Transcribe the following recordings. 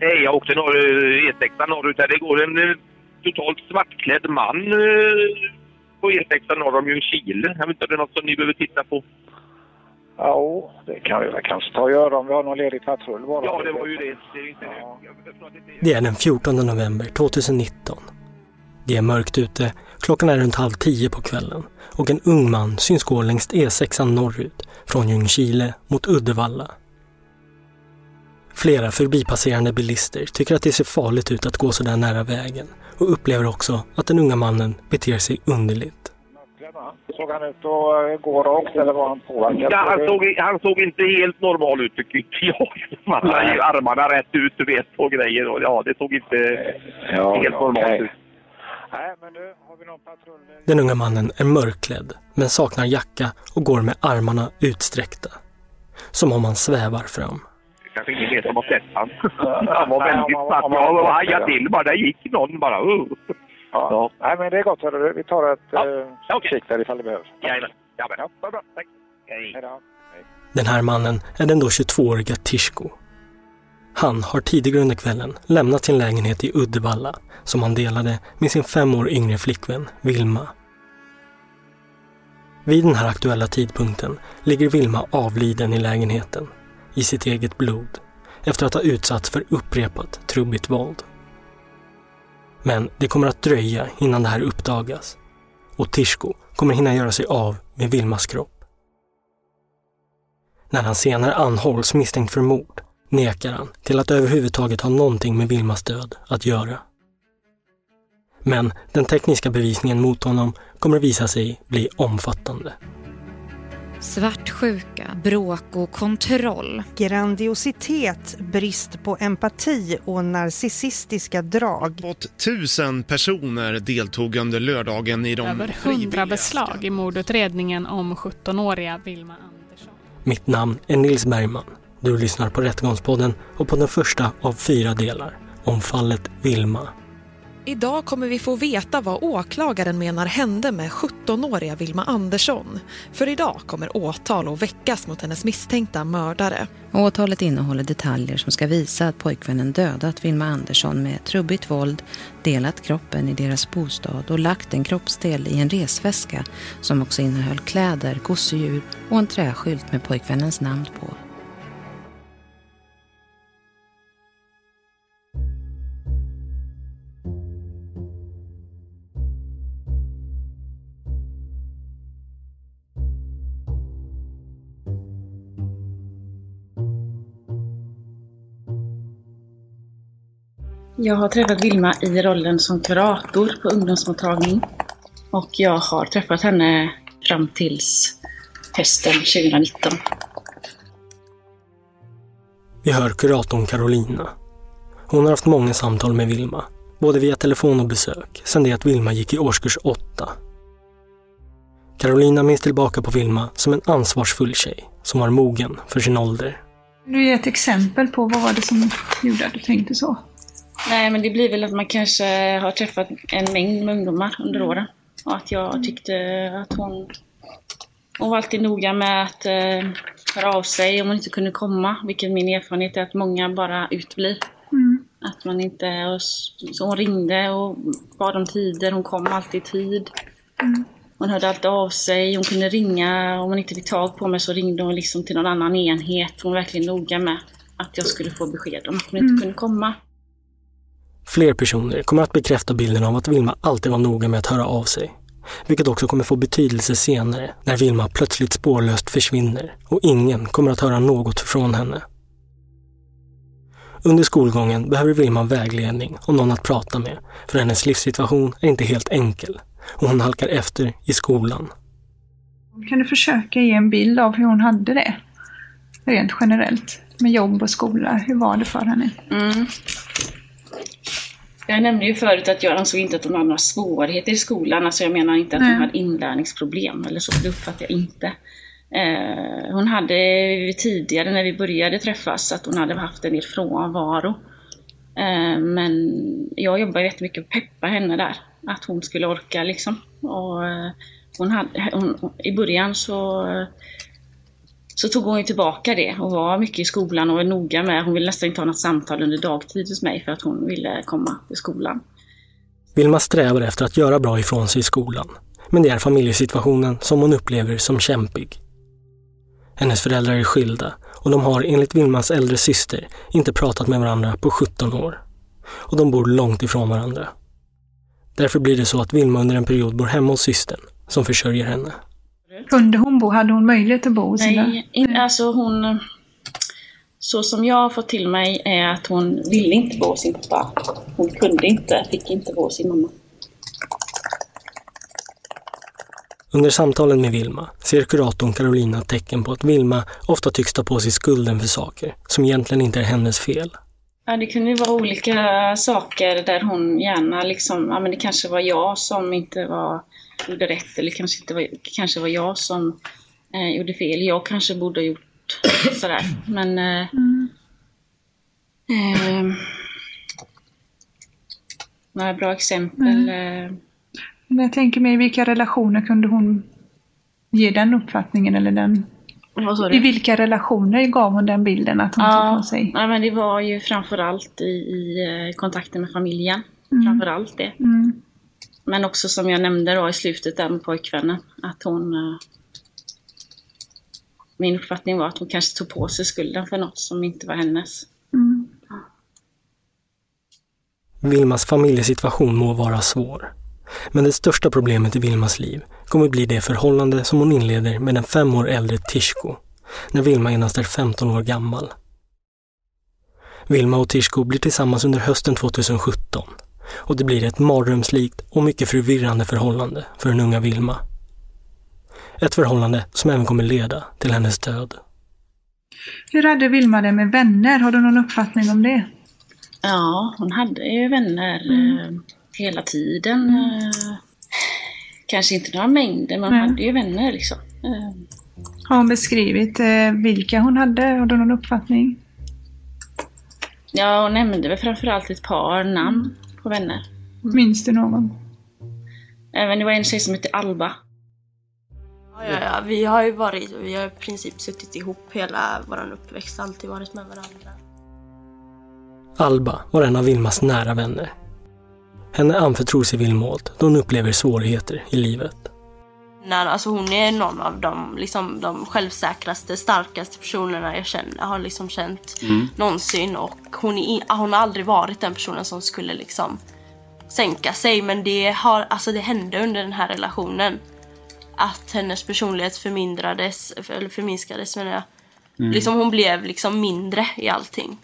Hej, jag åkte norr, E6 norrut här. Det går en eh, totalt svartklädd man eh, på E6 norr om Ljungskile. Jag vet inte om det är något som ni behöver titta på. Ja, det kan vi väl kanske ta och göra om vi har någon ledig patrull bara. Ja, det var ju det. Det är den 14 november 2019. Det är mörkt ute, klockan är runt halv tio på kvällen och en ung man syns gå längs E6 norrut från Ljungskile mot Uddevalla. Flera förbipasserande bilister tycker att det ser farligt ut att gå så där nära vägen och upplever också att den unga mannen beter sig underligt. Såg han ut att eh, gå rakt eller var han påverkad? Ja, han, såg, han såg inte helt normal ut tycker inte jag. Han hade ju armarna rätt ut du vet och grejer. Och, ja, det såg inte Ja, helt ja, normalt okej. ut. Den unga mannen är mörkklädd men saknar jacka och går med armarna utsträckta. Som om han svävar fram. Kanske ingen mer som har sett han. Han var väldigt man- Jag hajade till bara. Där gick någon bara. Uh. Ja. Ja. Nej, men det är gott. hörru. Vi tar ett Ja, eh, okej. kik där ifall det behövs. Jajamän. Ja, men. Ja, bra, bra. Tack. Hej. Hej då. Den här mannen är den då 22-åriga Tishko. Han har tidigare under kvällen lämnat sin lägenhet i Uddevalla som han delade med sin fem år yngre flickvän Vilma. Vid den här aktuella tidpunkten ligger Vilma avliden i lägenheten i sitt eget blod efter att ha utsatts för upprepat trubbigt våld. Men det kommer att dröja innan det här uppdagas och Tishko kommer hinna göra sig av med Vilmas kropp. När han senare anhålls misstänkt för mord nekar han till att överhuvudtaget ha någonting med Vilmas död att göra. Men den tekniska bevisningen mot honom kommer att visa sig bli omfattande. Svartsjuka, bråk och kontroll. Grandiositet, brist på empati och narcissistiska drag. Uppåt tusen personer deltog under lördagen i de Över hundra beslag i mordutredningen om 17-åriga Vilma Andersson. Mitt namn är Nils Bergman. Du lyssnar på Rättegångspodden och på den första av fyra delar om fallet Vilma. Idag kommer vi få veta vad åklagaren menar hände med 17-åriga Vilma Andersson. För idag kommer åtal att väckas mot hennes misstänkta mördare. Åtalet innehåller detaljer som ska visa att pojkvännen dödat Vilma Andersson med trubbigt våld, delat kroppen i deras bostad och lagt en kroppsdel i en resväska som också innehöll kläder, gosedjur och en träskylt med pojkvännens namn på. Jag har träffat Vilma i rollen som kurator på ungdomsmottagning. Och jag har träffat henne fram tills hösten 2019. Vi hör kuratorn Carolina. Hon har haft många samtal med Vilma, både via telefon och besök, sedan det att Vilma gick i årskurs 8. Carolina minns tillbaka på Vilma som en ansvarsfull tjej som var mogen för sin ålder. Du ger ett exempel på vad var det som gjorde att du tänkte så? Nej, men det blir väl att man kanske har träffat en mängd med ungdomar under åren. Och att jag tyckte att hon... Hon var alltid noga med att eh, höra av sig om hon inte kunde komma. Vilket min erfarenhet är att många bara utblir. Mm. Att man inte... Så hon ringde och bad om tider. Hon kom alltid i tid. Mm. Hon hörde alltid av sig. Hon kunde ringa. Om hon inte fick tag på mig så ringde hon liksom till någon annan enhet. Hon var verkligen noga med att jag skulle få besked om att hon inte Mm. kunde komma. Fler personer kommer att bekräfta bilden av att Vilma alltid var noga med att höra av sig. Vilket också kommer få betydelse senare när Vilma plötsligt spårlöst försvinner och ingen kommer att höra något från henne. Under skolgången behöver Vilma vägledning och någon att prata med för hennes livssituation är inte helt enkel och hon halkar efter i skolan. Kan du försöka ge en bild av hur hon hade det? Rent generellt. Med jobb och skola. Hur var det för henne? Mm. Jag nämnde ju förut att jag ansåg inte att hon hade några svårigheter i skolan. Alltså jag menar inte att Nej. hon hade inlärningsproblem eller så, det uppfattar jag inte. Eh, hon hade tidigare när vi började träffas att hon hade haft en del frånvaro. Eh, men jag jobbade jättemycket att peppa henne där. Att hon skulle orka liksom. Och, eh, hon hade, hon, I början så så tog hon ju tillbaka det och var mycket i skolan och var noga med, hon ville nästan inte ha något samtal under dagtid hos mig för att hon ville komma till skolan. Vilma strävar efter att göra bra ifrån sig i skolan. Men det är familjesituationen som hon upplever som kämpig. Hennes föräldrar är skilda och de har enligt Vilmas äldre syster inte pratat med varandra på 17 år. Och de bor långt ifrån varandra. Därför blir det så att Vilma under en period bor hemma hos systern som försörjer henne. Kunde hon bo? Hade hon möjlighet att bo hos sina... Nej, in, alltså hon... Så som jag har fått till mig är att hon ville inte bo hos sin pappa. Hon kunde inte, fick inte bo hos sin mamma. Under samtalen med Vilma ser kuratorn Carolina tecken på att Vilma ofta tycks ta på sig skulden för saker som egentligen inte är hennes fel. Ja, det kunde ju vara olika saker där hon gärna liksom, ja men det kanske var jag som inte var, gjorde rätt eller kanske inte var, kanske var jag som eh, gjorde fel. Jag kanske borde ha gjort sådär. Men eh, eh, några bra exempel. Eh, Men jag tänker mig, i vilka relationer kunde hon ge den uppfattningen eller den... vad sa du? I vilka relationer gav hon den bilden att hon tog Ja, på sig? ja, men det var ju framförallt i, i eh, kontakten med familjen. Mm. Framförallt det. Mm. Men också som jag nämnde då i slutet där med pojkvännen, att hon... eh, Min uppfattning var att hon kanske tog på sig skulden för något som inte var hennes. Mm. Vilmas familjesituation må vara svår. Men det största problemet i Vilmas liv kommer bli det förhållande som hon inleder med den fem år äldre Tishko, när Vilma endast är 15 år gammal. Vilma och Tishko blir tillsammans under hösten 2017 och det blir ett mardrömslikt och mycket förvirrande förhållande för den unga Vilma. Ett förhållande som även kommer leda till hennes död. Hur hade Vilma det med vänner? Har du någon uppfattning om det? Ja, hon hade ju vänner eh, hela tiden. Eh, kanske inte några mängder, men Nej. hade ju vänner liksom. Eh, Har hon beskrivit eh, vilka hon hade? Har du någon uppfattning? ja, hon nämnde väl framförallt ett par namn på vänner. Minns du någon? Även det var en tjej som hette Alba. Ja, ja, ja. Vi har ju varit, vi har i princip suttit ihop hela vår uppväxt, alltid varit med varandra. Alba var en av Vilmas nära vänner. Henne anförtror sig Vilmålt då hon upplever svårigheter i livet. När, alltså hon är någon av de, liksom, de självsäkraste, starkaste personerna jag känner, har liksom känt Mm. någonsin. Och hon, är, hon har aldrig varit den personen som skulle liksom sänka sig. Men det, har, alltså det hände under den här relationen. Att hennes personlighet förmindrades, eller förminskades menar jag. Mm. Liksom hon blev liksom mindre i allting.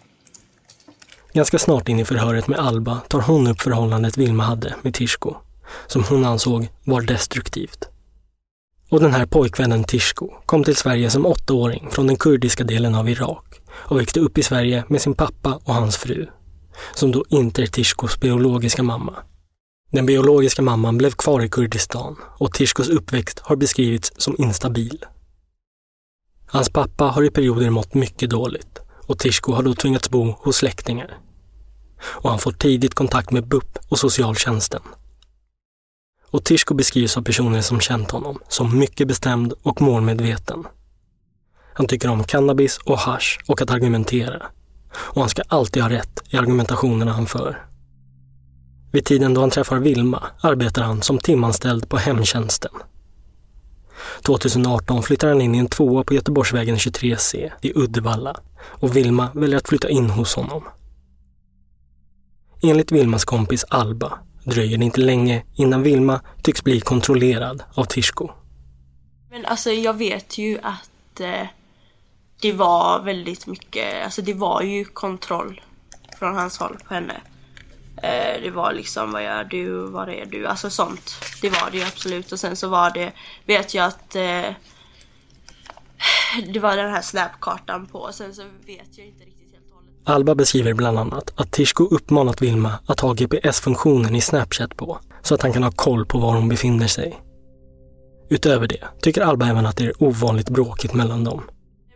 Ganska snart in i förhöret med Alba tar hon upp förhållandet Vilma hade med Tishko som hon ansåg var destruktivt. Och den här pojkvännen Tishko kom till Sverige som åttaåring från den kurdiska delen av Irak och växte upp i Sverige med sin pappa och hans fru, som då inte är Tishkos biologiska mamma. Den biologiska mamman blev kvar i Kurdistan och Tishkos uppväxt har beskrivits som instabil. Hans pappa har i perioder mått mycket dåligt och Tishko har då tvingats bo hos släktingar. Och han får tidigt kontakt med BUP och socialtjänsten. Och Tishko beskrivs av personer som känt honom som mycket bestämd och målmedveten. Han tycker om cannabis och hash och att argumentera. Och han ska alltid ha rätt i argumentationerna han för. Vid tiden då han träffar Vilma arbetar han som timanställd på hemtjänsten. 2018 flyttar han in i en tvåa på Göteborgsvägen 23C i Uddevalla och Vilma väljer att flytta in hos honom. Enligt Vilmas kompis Alba dröjer det inte länge innan Vilma tycks bli kontrollerad av Tishko. Men alltså jag vet ju att eh, det var väldigt mycket, alltså det var ju kontroll från hans håll på henne. Eh, det var liksom vad gör du, var är du, alltså sånt. Det var det ju absolut och sen så var det, vet jag att eh, det var den här snapkartan på, sen så vet jag inte riktigt Alba beskriver bland annat att Tishko uppmanat Vilma att ha GPS-funktionen i Snapchat på, så att han kan ha koll på var hon befinner sig. Utöver det tycker Alba även att det är ovanligt bråkigt mellan dem.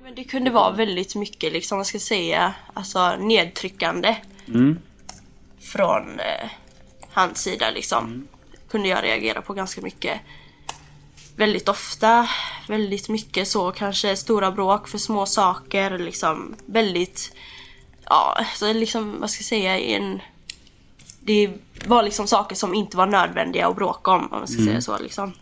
Men det kunde vara väldigt mycket, liksom, vad ska jag säga, alltså nedtryckande. Mm. Från eh, hans sida liksom. Mm. Kunde jag reagera på ganska mycket. Väldigt ofta, väldigt mycket så kanske stora bråk för små saker liksom. Väldigt ja, så liksom, vad ska jag säga, en... Det var liksom saker som inte var nödvändiga att bråka om, om man ska mm. säga så liksom.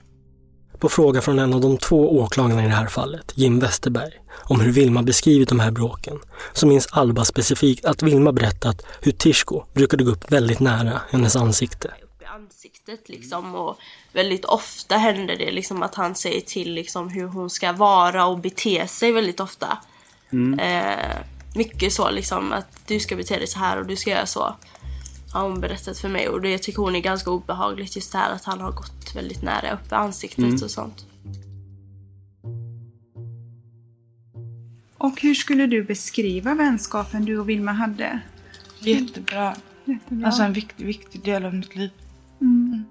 På fråga från en av de två åklagarna i det här fallet, Jim Westerberg, om hur Vilma beskrivit de här bråken, så minns Alba specifikt att Vilma berättat hur Tishko brukade gå upp väldigt nära hennes ansikte. Upp i ansiktet liksom och väldigt ofta händer det liksom att han säger till liksom hur hon ska vara och bete sig väldigt ofta. Mm. Eh, mycket så liksom att du ska bete dig så här och du ska göra så. Har hon berättat för mig och det tycker hon är ganska obehagligt just det här att han har gått väldigt nära upp i ansiktet mm. och sånt. Och hur skulle du beskriva vänskapen du och Vilma hade? Jättebra. Jättebra. Alltså en viktig, viktig del av mitt liv. Mm.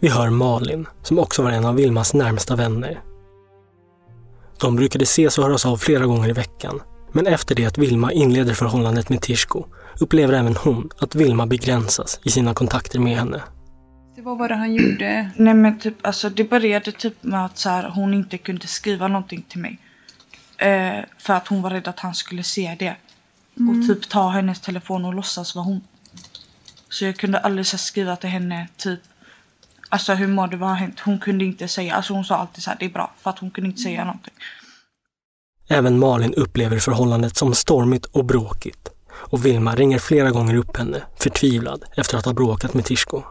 Vi hör Malin, som också var en av Vilmas närmsta vänner. De brukade ses och höras av flera gånger i veckan men efter det att Vilma inleder förhållandet med Tishko upplever även hon att Vilma begränsas i sina kontakter med henne. Vad var det han gjorde? Nej men typ, alltså det började typ med att så här, hon inte kunde skriva någonting till mig. Eh, för att hon var rädd att han skulle se det. Mm. Och typ ta hennes telefon och låtsas vara hon. Så jag kunde aldrig så skriva till henne typ Alltså hur mår du, vad har hänt? Hon kunde inte säga, alltså hon sa alltid så här, det är bra. För att hon kunde inte säga mm. någonting. Även Malin upplever förhållandet som stormigt och bråkigt. Och Vilma ringer flera gånger upp henne, förtvivlad, efter att ha bråkat med Tishko.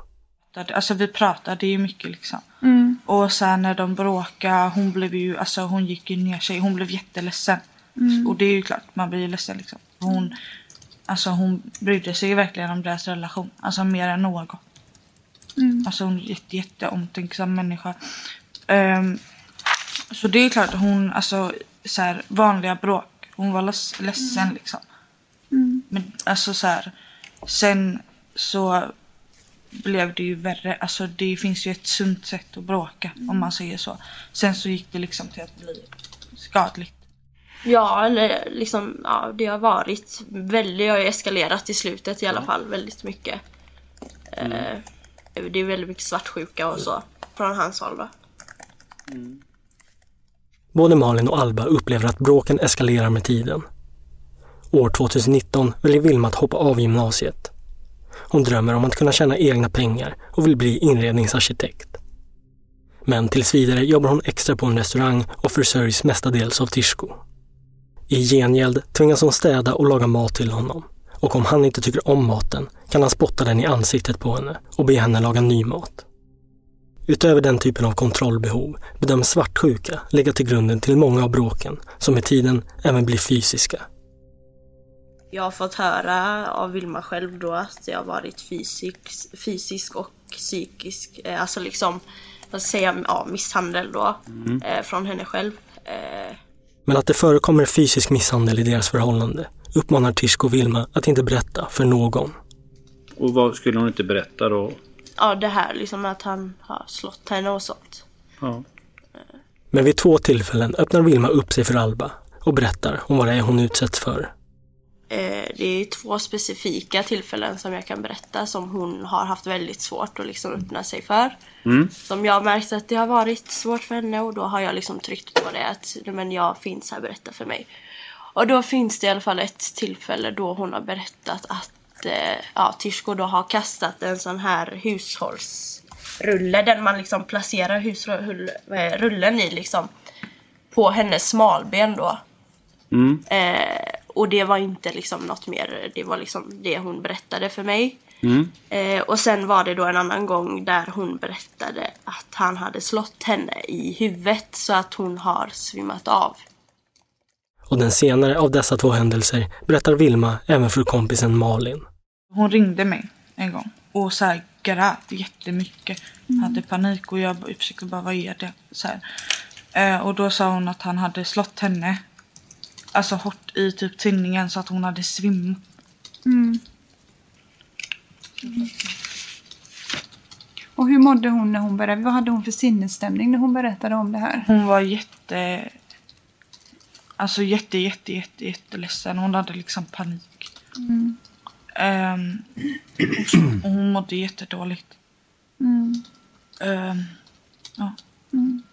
Alltså vi pratade ju mycket liksom. Mm. Och sen när de bråkade, hon blev ju, alltså hon gick ju ner sig. Hon blev jätteledsen. Mm. Och det är ju klart, man blir ju ledsen liksom. Hon, alltså hon brydde sig verkligen om deras relation. Alltså mer än något. Mm. Alltså hon är en jätte, jätteomtänksam människa. Um, så det är klart, hon, alltså så här, vanliga bråk. Hon var ledsen mm. liksom. Mm. Men alltså så här, sen så blev det ju värre. Alltså det finns ju ett sunt sätt att bråka mm. om man säger så. Sen så gick det liksom till att bli skadligt. Ja, eller liksom, ja, det har varit väldigt, har eskalerat i slutet i alla fall väldigt mycket. Mm. Eh, det är väldigt mycket svartsjuka och så från hans håll va. Både Malin och Alba upplever att bråken eskalerar med tiden. År 2019 väljer Vilma att hoppa av gymnasiet. Hon drömmer om att kunna tjäna egna pengar och vill bli inredningsarkitekt. Men tills vidare jobbar hon extra på en restaurang och försörjs mestadels av Tishko. I gengäld tvingas hon städa och laga mat till honom. Och om han inte tycker om maten kan han spotta den i ansiktet på henne och be henne laga ny mat. Utöver den typen av kontrollbehov bedöms svartsjuka ligga till grunden till många av bråken som med tiden även blir fysiska. Jag har fått höra av Vilma själv då att det har varit fysisk, fysisk och psykisk, eh, alltså liksom, vad ska jag säga, ja, misshandel då. Mm. Eh, från henne själv. Eh, Men att det förekommer fysisk misshandel i deras förhållande uppmanar Tishko Vilma att inte berätta för någon. Och vad skulle hon inte berätta då? Ja, det här liksom att han har slått henne och sånt. Ja. Men vid två tillfällen öppnar Vilma upp sig för Alba och berättar om vad det är hon utsätts för. Eh, det är två specifika tillfällen som jag kan berätta som hon har haft väldigt svårt att liksom öppna sig för. Mm. Som jag har märkt att det har varit svårt för henne och då har jag liksom tryckt på det att men jag finns här, berätta för mig. Och då finns det i alla fall ett tillfälle då hon har berättat att eh, ja, Tishko då har kastat en sån här hushållsrulle, den man liksom placerar husrullen i liksom på hennes smalben då. Mm. Eh, och det var inte liksom något mer, det var liksom det hon berättade för mig. Mm. Eh, och sen var det då en annan gång där hon berättade att han hade slått henne i huvudet så att hon har svimmat av. Och den senare av dessa två händelser berättar Vilma även för kompisen Malin. Hon ringde mig en gång och så här grät jättemycket. Hade panik och jag försökte bara vad är det? Så här. Eh, och då sa hon att han hade slått henne. Alltså hårt i typ tinningen så att hon hade svimmat. Mm. Och hur mådde hon när hon berättade? Vad hade hon för sinnesstämning när hon berättade om det här? Hon var jätte... Alltså jätte, jätte, jätte, jätteledsen. Hon hade liksom panik. Mm. Ehm, och så- och hon mådde jättedåligt. Mm. Ehm, ja. Mm.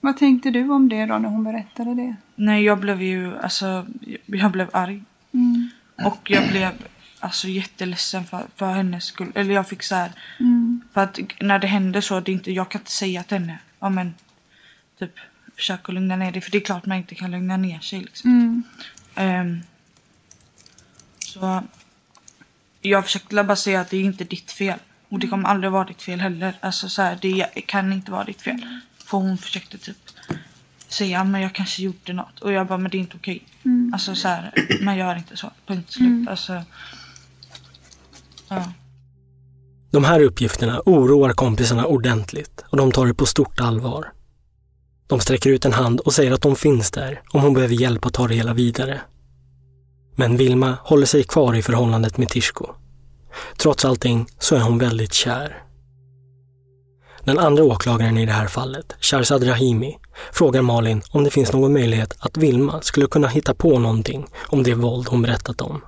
Vad tänkte du om det då när hon berättade det? Nej, jag blev ju, alltså, jag blev arg. Mm. Och jag blev alltså jätteledsen för, för hennes skull. Eller jag fick så här, Mm. för att när det hände så, det inte, jag kan inte säga till henne, ja men, typ, försök att lugna ner dig. För det är klart man inte kan lugna ner sig liksom. Ehm, så jag försökte bara säga att det är inte ditt fel. Och det kommer aldrig vara ditt fel heller. Alltså så här, det kan inte vara ditt fel. För hon försökte typ säga men jag kanske gjorde något. Och jag bara men det är inte okej. Mm. Alltså så här, man gör inte så. Punkt slut. Mm. Alltså, ja. De här uppgifterna oroar kompisarna ordentligt och de tar det på stort allvar. De sträcker ut en hand och säger att de finns där om hon behöver hjälp att ta det hela vidare. Men Vilma håller sig kvar i förhållandet med Tishko. Trots allting så är hon väldigt kär. Den andra åklagaren i det här fallet, Sharzad Rahimi, frågar Malin om det finns någon möjlighet att Vilma skulle kunna hitta på någonting om det våld hon berättat om.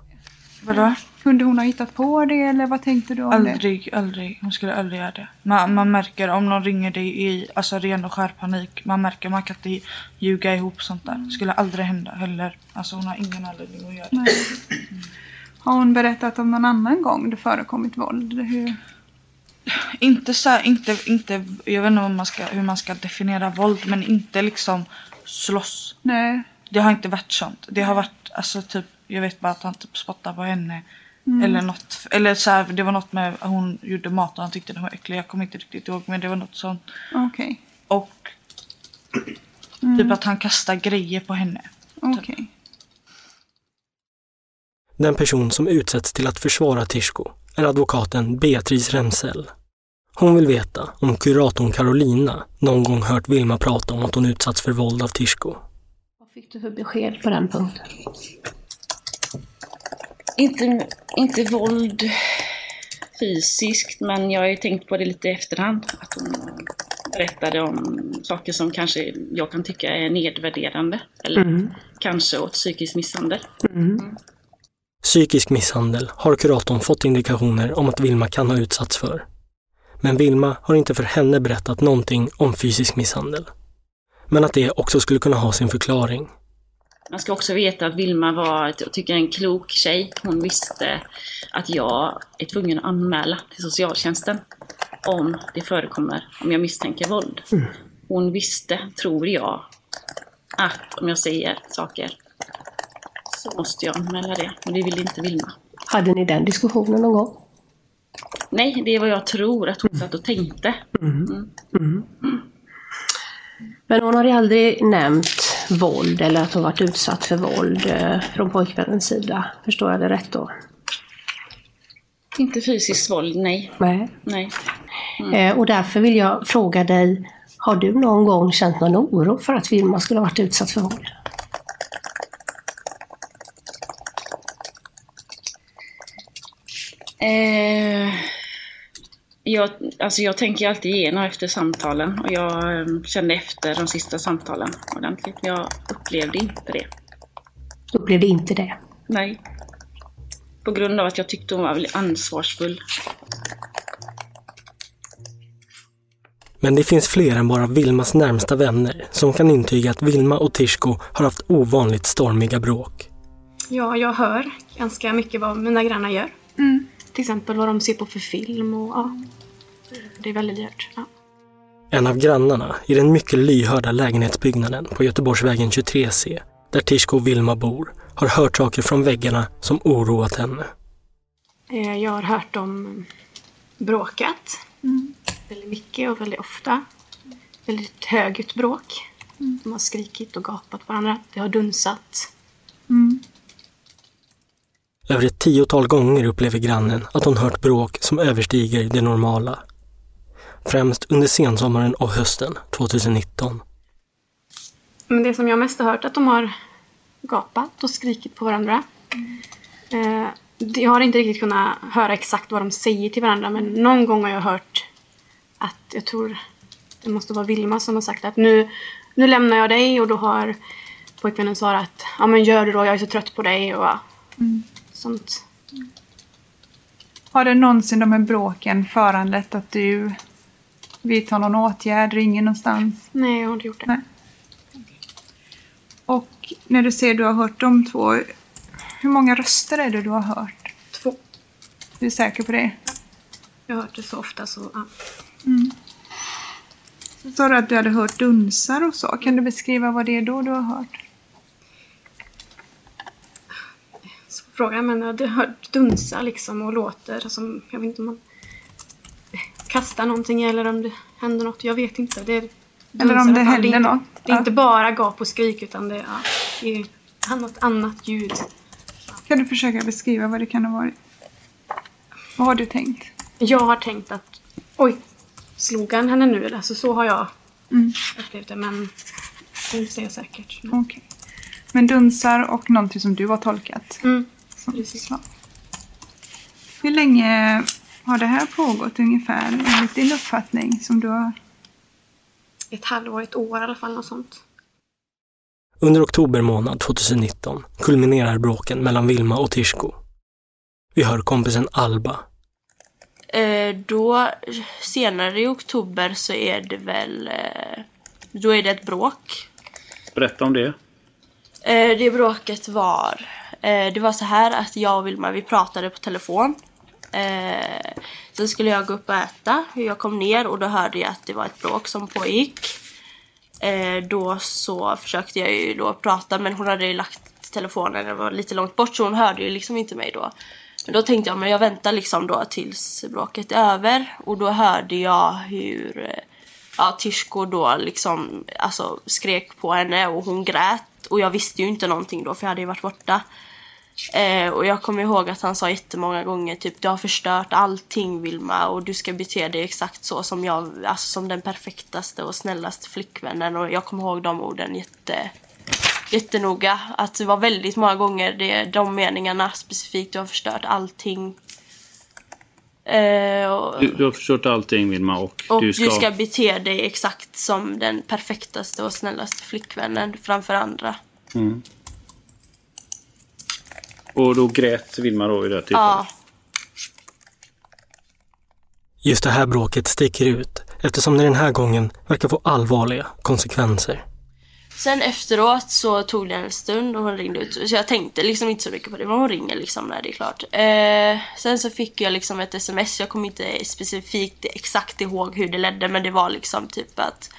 Vadå? Kunde hon ha hittat på det eller vad tänkte du om det? Aldrig, aldrig. Hon skulle aldrig göra det. Man, man märker om någon ringer dig i alltså, ren och skär panik. Man märker man kan inte ljuga ihop sånt där. Skulle aldrig hända heller. Alltså hon har ingen anledning att göra det. Nej. Har hon berättat om någon annan gång det förekommit våld? Hur? Inte så här, inte, inte, jag vet inte om man ska, hur man ska definiera våld men inte liksom slåss. Nej. Det har inte varit sånt. Det har varit alltså typ, jag vet bara att han typ spottar på henne. Mm. Eller något, eller så här, det var något med hon gjorde mat och han tyckte den var äcklig. Jag kommer inte riktigt ihåg men det var något sånt. Okej. Och Mm. typ att han kastar grejer på henne. Okej. Den person som utsätts till att försvara Tishko är advokaten Beatrice Remsell. Hon vill veta om kuratorn Carolina någon gång hört Vilma prata om att hon utsatts för våld av Tishko. Vad fick du för besked på den punkten? Inte, inte våld fysiskt, men jag har ju tänkt på det lite i efterhand. Att hon berättade om saker som kanske jag kan tycka är nedvärderande. Eller Mm. kanske åt psykisk misshandel. Psykisk misshandel har kuratorn fått indikationer om att Vilma kan ha utsatts för. Men Vilma har inte för henne berättat någonting om fysisk misshandel. Men att det också skulle kunna ha sin förklaring. Man ska också veta att Vilma var, jag tycker, en klok tjej. Hon visste att jag är tvungen att anmäla till socialtjänsten om det förekommer, om jag misstänker våld. Hon visste, tror jag, att om jag säger saker så måste jag anmäla det. Och det ville inte Vilma. Hade ni den diskussionen någon gång? Nej, det är vad jag tror att hon satt och tänkte. Mm. Mm. Men hon har ju aldrig nämnt våld eller att hon varit utsatt för våld eh, från pojkvännens sida. Förstår jag det rätt då? Inte fysiskt våld, nej. Nej. nej. Eh, och därför vill jag fråga dig, har du någon gång känt någon oro för att Vilma skulle ha varit utsatt för våld? Eh, jag, alltså jag tänker alltid igenom efter samtalen och jag eh, kände efter de sista samtalen ordentligt. Jag upplevde inte det. Upplevde inte det? Nej. På grund av att jag tyckte hon var väldigt ansvarsfull. Men det finns fler än bara Vilmas närmsta vänner som kan intyga att Vilma och Tishko har haft ovanligt stormiga bråk. Ja, jag hör ganska mycket vad mina grannar gör. Mm. Till exempel vad de ser på för film och ja. Det är väldigt dyrt. Ja. En av grannarna i den mycket lyhörda lägenhetsbyggnaden på Göteborgsvägen 23C, där Tishko och Vilma bor, har hört saker från väggarna som oroat henne. Eh, Jag har hört dem bråkat. Mm. Väldigt mycket och väldigt ofta. Väldigt högljutt bråk. De har skrikit och gapat på varandra. Det har dunsat. Mm. Över ett tiotal gånger upplever grannen att hon hört bråk som överstiger det normala. Främst under sensommaren och hösten 2019. Men det som jag mest har hört är att de har gapat och skrikit på varandra. Eh, Jag har inte riktigt kunnat höra exakt vad de säger till varandra men någon gång har jag hört att jag tror det måste vara Vilma som har sagt att nu, nu lämnar jag dig och då har pojkvännen svarat ja men gör det då, jag är så trött på dig och Mm. Sånt. Har det någonsin de här bråken föranlett att du vidtar någon åtgärd, ringer någonstans? Nej, jag har inte gjort det. Nej. Och när du säger du har hört de två, hur många röster är det du har hört? Två. Du är säker på det? Jag har hört det så ofta så ja. Mm. Så sa du att du hade hört dunsar och så. Kan du beskriva vad det är då du har hört? Så frågan men jag hade hört dunsa liksom och låter som, jag vet inte om man kastar någonting eller om det händer något. Jag vet inte. Det är, Eller om dunsar det händer är inte, något. Det är Ja. inte bara gap och skrik utan det är, ja, det är något annat ljud. Kan du försöka beskriva vad det kan ha varit? Vad har du tänkt? Jag har tänkt att oj, slog han henne nu? Alltså så har jag Mm. upplevt det men det inte jag säkert. Okej. Men dunsar och någonting som du har tolkat? Mm. Precis. Hur länge har det här pågått ungefär enligt din uppfattning som du har? Ett halvår, ett år i alla fall, något sånt. Under oktober månad 2019 kulminerar bråken mellan Vilma och Tishko. Vi hör kompisen Alba. Eh, då senare i oktober så är det väl... Eh, då är det ett bråk. Berätta om det. Eh, det bråket var... Eh, det var så här att jag och Vilma vi pratade på telefon. Eh, sen skulle jag gå upp och äta. Jag kom ner och då hörde jag att det var ett bråk som pågick. Eh, då så försökte jag ju då prata men hon hade ju lagt telefonen, den var lite långt bort så hon hörde ju liksom inte mig då. Men då tänkte jag, men jag väntar liksom då tills bråket är över och då hörde jag hur eh, ja, Tishko då liksom alltså, skrek på henne och hon grät och jag visste ju inte någonting då för jag hade ju varit borta. Eh, och jag kommer ihåg att han sa jättemånga gånger typ du har förstört allting Vilma och du ska bete dig exakt så som jag, alltså som den perfektaste och snällaste flickvännen och jag kommer ihåg de orden jätte, jättenoga. Att det var väldigt många gånger det, de meningarna specifikt, du har förstört allting. Eh, och, Du, du har förstört allting Vilma och, och du ska... bete dig exakt som den perfektaste och snällaste flickvännen framför andra. Mm. Och då grät Vilma då i det här tillfället? Ja. Just det här bråket sticker ut eftersom det den här gången verkar få allvarliga konsekvenser. Sen efteråt så tog det en stund och hon ringde ut. Så jag tänkte liksom inte så mycket på det. Men hon ringer liksom när det är klart. Eh, sen så fick jag liksom ett sms. Jag kommer inte specifikt exakt ihåg hur det ledde. Men det var liksom typ att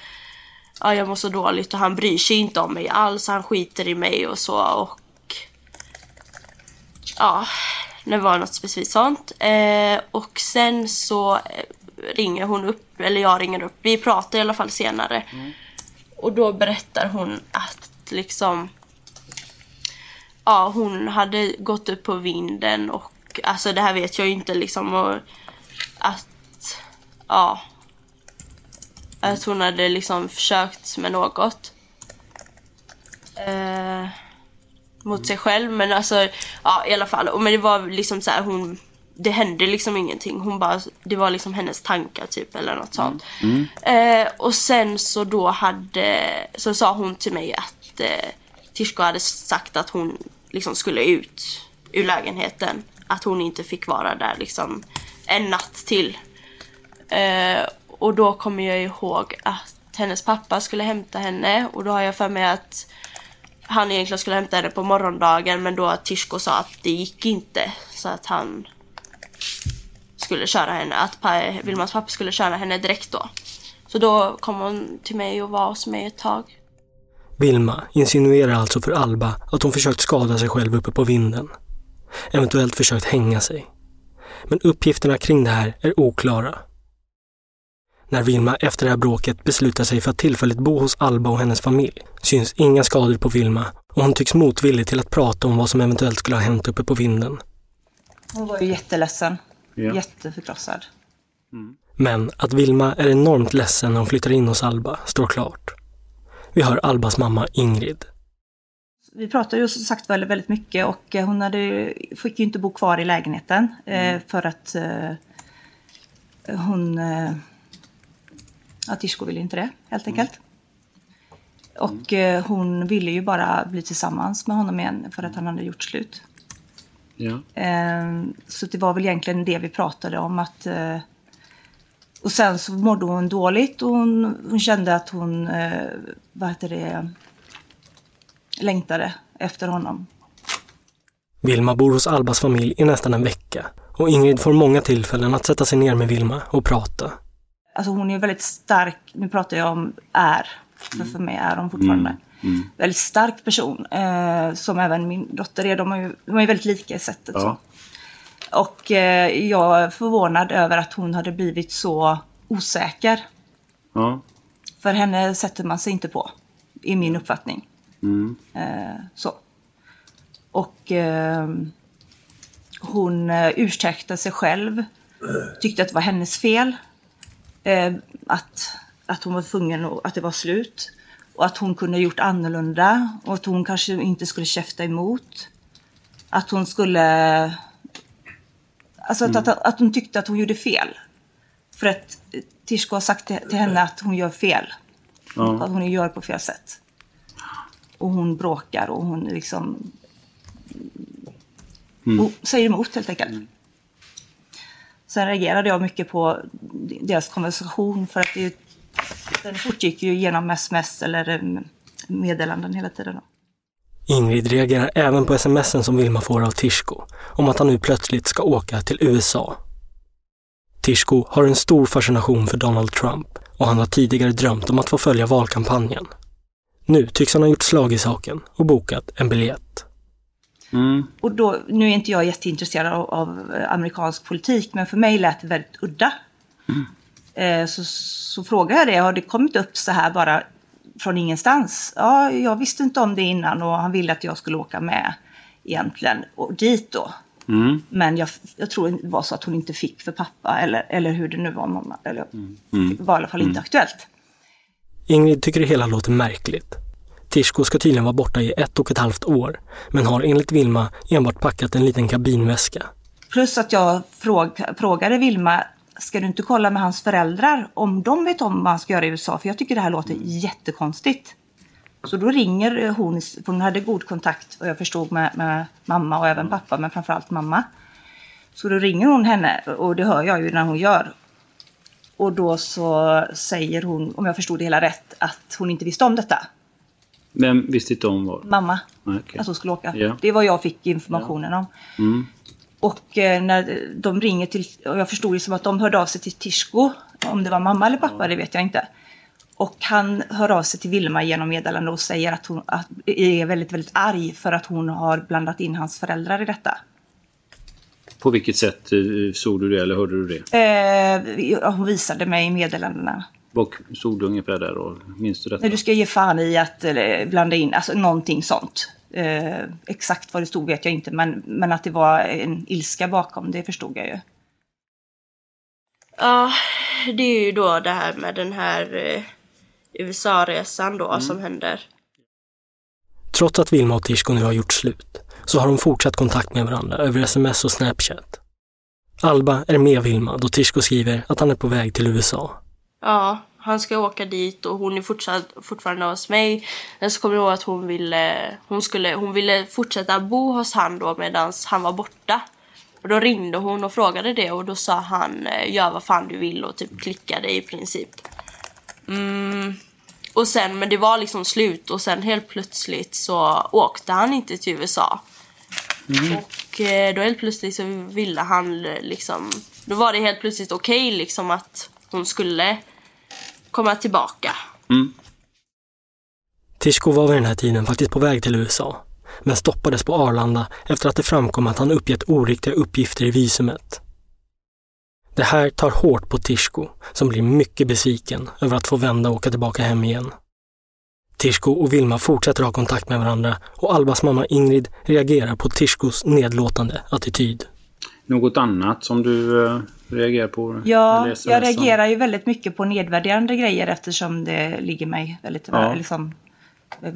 ja, jag mår så dåligt och han bryr sig inte om mig alls. Han skiter i mig och så. Och ja, det var något specifikt sånt. Eh, och sen så eh, ringer hon upp, eller jag ringer upp. Vi pratar i alla fall senare. Och då berättar hon att att liksom ja, hon hade gått upp på vinden och alltså det här vet jag ju inte liksom och att ja att hon hade liksom försökt med något eh, mot sig själv men alltså ja i alla fall och men det var liksom så här hon det hände liksom ingenting. Hon bara, det var liksom hennes tankar typ eller något sånt. Mm. Eh, och sen så då hade, så sa hon till mig att eh, Tishko hade sagt att hon liksom skulle ut ur lägenheten. Att hon inte fick vara där liksom en natt till. Eh, och då kommer jag ihåg att hennes pappa skulle hämta henne och då har jag för mig att han egentligen skulle hämta henne på morgondagen men då Tishko sa att det gick inte. Så att han skulle köra henne, att Vilmas pappa skulle köra henne direkt då. Så då kom hon till mig och var hos mig ett tag. Vilma insinuerar alltså för Alba att hon försökt skada sig själv uppe på vinden. Eventuellt försökt hänga sig. Men uppgifterna kring det här är oklara. När Vilma efter det här bråket beslutar sig för att tillfälligt bo hos Alba och hennes familj syns inga skador på Vilma och hon tycks motvillig till att prata om vad som eventuellt skulle ha hänt uppe på vinden. Hon var ju jätteledsen. Ja. Jätteförkrossad. Men att Vilma är enormt ledsen när hon flyttar in hos Alba står klart. Vi hör Albas mamma Ingrid. Vi pratade ju som sagt väldigt, väldigt mycket och eh, hon hade, fick ju inte bo kvar i lägenheten eh, för att eh, hon... Att Tishko ville inte det helt enkelt. Och eh, hon ville ju bara bli tillsammans med honom igen för att han hade gjort slut. Ja. Eh, Så det var väl egentligen det vi pratade om att eh, och sen så mådde hon dåligt och hon, hon kände att hon, eh, vad heter det, längtade efter honom. Vilma bor hos Albas familj i nästan en vecka och Ingrid får många tillfällen att sätta sig ner med Vilma och prata. Alltså hon är väldigt stark, nu pratar jag om är, för för mig är hon fortfarande. Mm. Väldigt stark person, eh, som även min dotter är. De är ju de är väldigt lika i sättet. Så. Ja. Och eh, jag är förvånad över att hon hade blivit så osäker. Ja. För henne sätter man sig inte på, i min uppfattning. Mm. Eh, så. Och eh, hon eh, ursäktade sig själv. Tyckte att det var hennes fel. Eh, att, att hon var tvungen och att det var slut. Och att hon kunde ha gjort annorlunda. Och att hon kanske inte skulle käfta emot. Att hon skulle... Alltså att, att, att hon tyckte att hon gjorde fel. För att Tishko har sagt till, till henne att hon gör fel. Ja. Att hon gör på fel sätt. Och hon bråkar och hon liksom Mm. och säger emot helt enkelt. Sen reagerade jag mycket på deras konversation för att det, den fortgick ju genom sms eller eh, meddelanden hela tiden. Ingrid reagerar även på smsen som Vilma får av Tishko om att han nu plötsligt ska åka till USA. Tishko har en stor fascination för Donald Trump och han har tidigare drömt om att få följa valkampanjen. Nu tycks han ha gjort slag i saken och bokat en biljett. Mm. Och då, nu är inte jag jätteintresserad av, av amerikansk politik men för mig lät det väldigt udda. Eh, så, så frågade jag det, har det kommit upp så här bara från ingenstans? Ja, jag visste inte om det innan och han ville att jag skulle åka med egentligen och dit då. Mm. Men jag, jag tror det var så att hon inte fick för pappa eller, eller hur det nu var mamma. Eller, Mm. Det var i alla fall inte aktuellt. Ingrid tycker det hela låter märkligt. Tishko ska tydligen vara borta i ett och ett halvt år, men har enligt Vilma enbart packat en liten kabinväska. Plus att jag fråg, frågade Vilma, ska du inte kolla med hans föräldrar om de vet om vad han ska göra i USA? För jag tycker det här låter jättekonstigt. Så då ringer hon, för hon hade god kontakt och jag förstod med, med mamma och även pappa, men framförallt mamma. Så då ringer hon henne och det hör jag ju när hon gör. Och då så säger hon, om jag förstod det hela rätt, att hon inte visste om detta. Vem visste inte om vad? Mamma, okej. att hon skulle åka. Ja. Det vad jag fick informationen om. Mm. Och eh, när de ringer till, och jag förstod det som att de hörde av sig till Tishko, om det var mamma eller pappa, det vet jag inte. Och han hör av sig till Vilma genom meddelande och säger att hon att, är väldigt, väldigt arg för att hon har blandat in hans föräldrar i detta. På vilket sätt eh, såg du det eller hörde du det? Eh, ja, hon visade mig meddelandena. Vad stod det ungefär där och minns du detta? När du ska ge fan i att eller, blanda in, alltså någonting sånt. Eh, exakt vad det stod vet jag inte, men, men att det var en ilska bakom, det förstod jag ju. Ja, det är ju då det här med den här eh, USA-resan då Mm. som händer. Trots att Vilma och Tishko nu har gjort slut så har de fortsatt kontakt med varandra över sms och Snapchat. Alba är med Vilma då Tishko skriver att han är på väg till USA. Ja, han ska åka dit och hon är fortsatt, fortfarande hos mig. Men så kommer jag ihåg att hon ville, hon skulle, hon ville fortsätta bo hos han då medan han var borta. Och då ringde hon och frågade det och då sa han eh, gör vad fan du vill och typ klickade i princip. Mm. Och sen, men det var liksom slut och sen helt plötsligt så åkte han inte till USA. Och eh, då helt plötsligt så ville han eh, liksom, då var det helt plötsligt okej liksom att hon skulle komma tillbaka. Tishko var vid den här tiden faktiskt på väg till USA, men stoppades på Arlanda efter att det framkom att han uppgett oriktiga uppgifter i visumet. Det här tar hårt på Tishko, som blir mycket besviken över att få vända och åka tillbaka hem igen. Tishko och Vilma fortsätter ha kontakt med varandra och Albas mamma Ingrid reagerar på Tishkos nedlåtande attityd. Något annat som du eh, reagerar på? Ja, Eller jag reagerar ju väldigt mycket på nedvärderande grejer eftersom det ligger mig väldigt, Ja. liksom, jag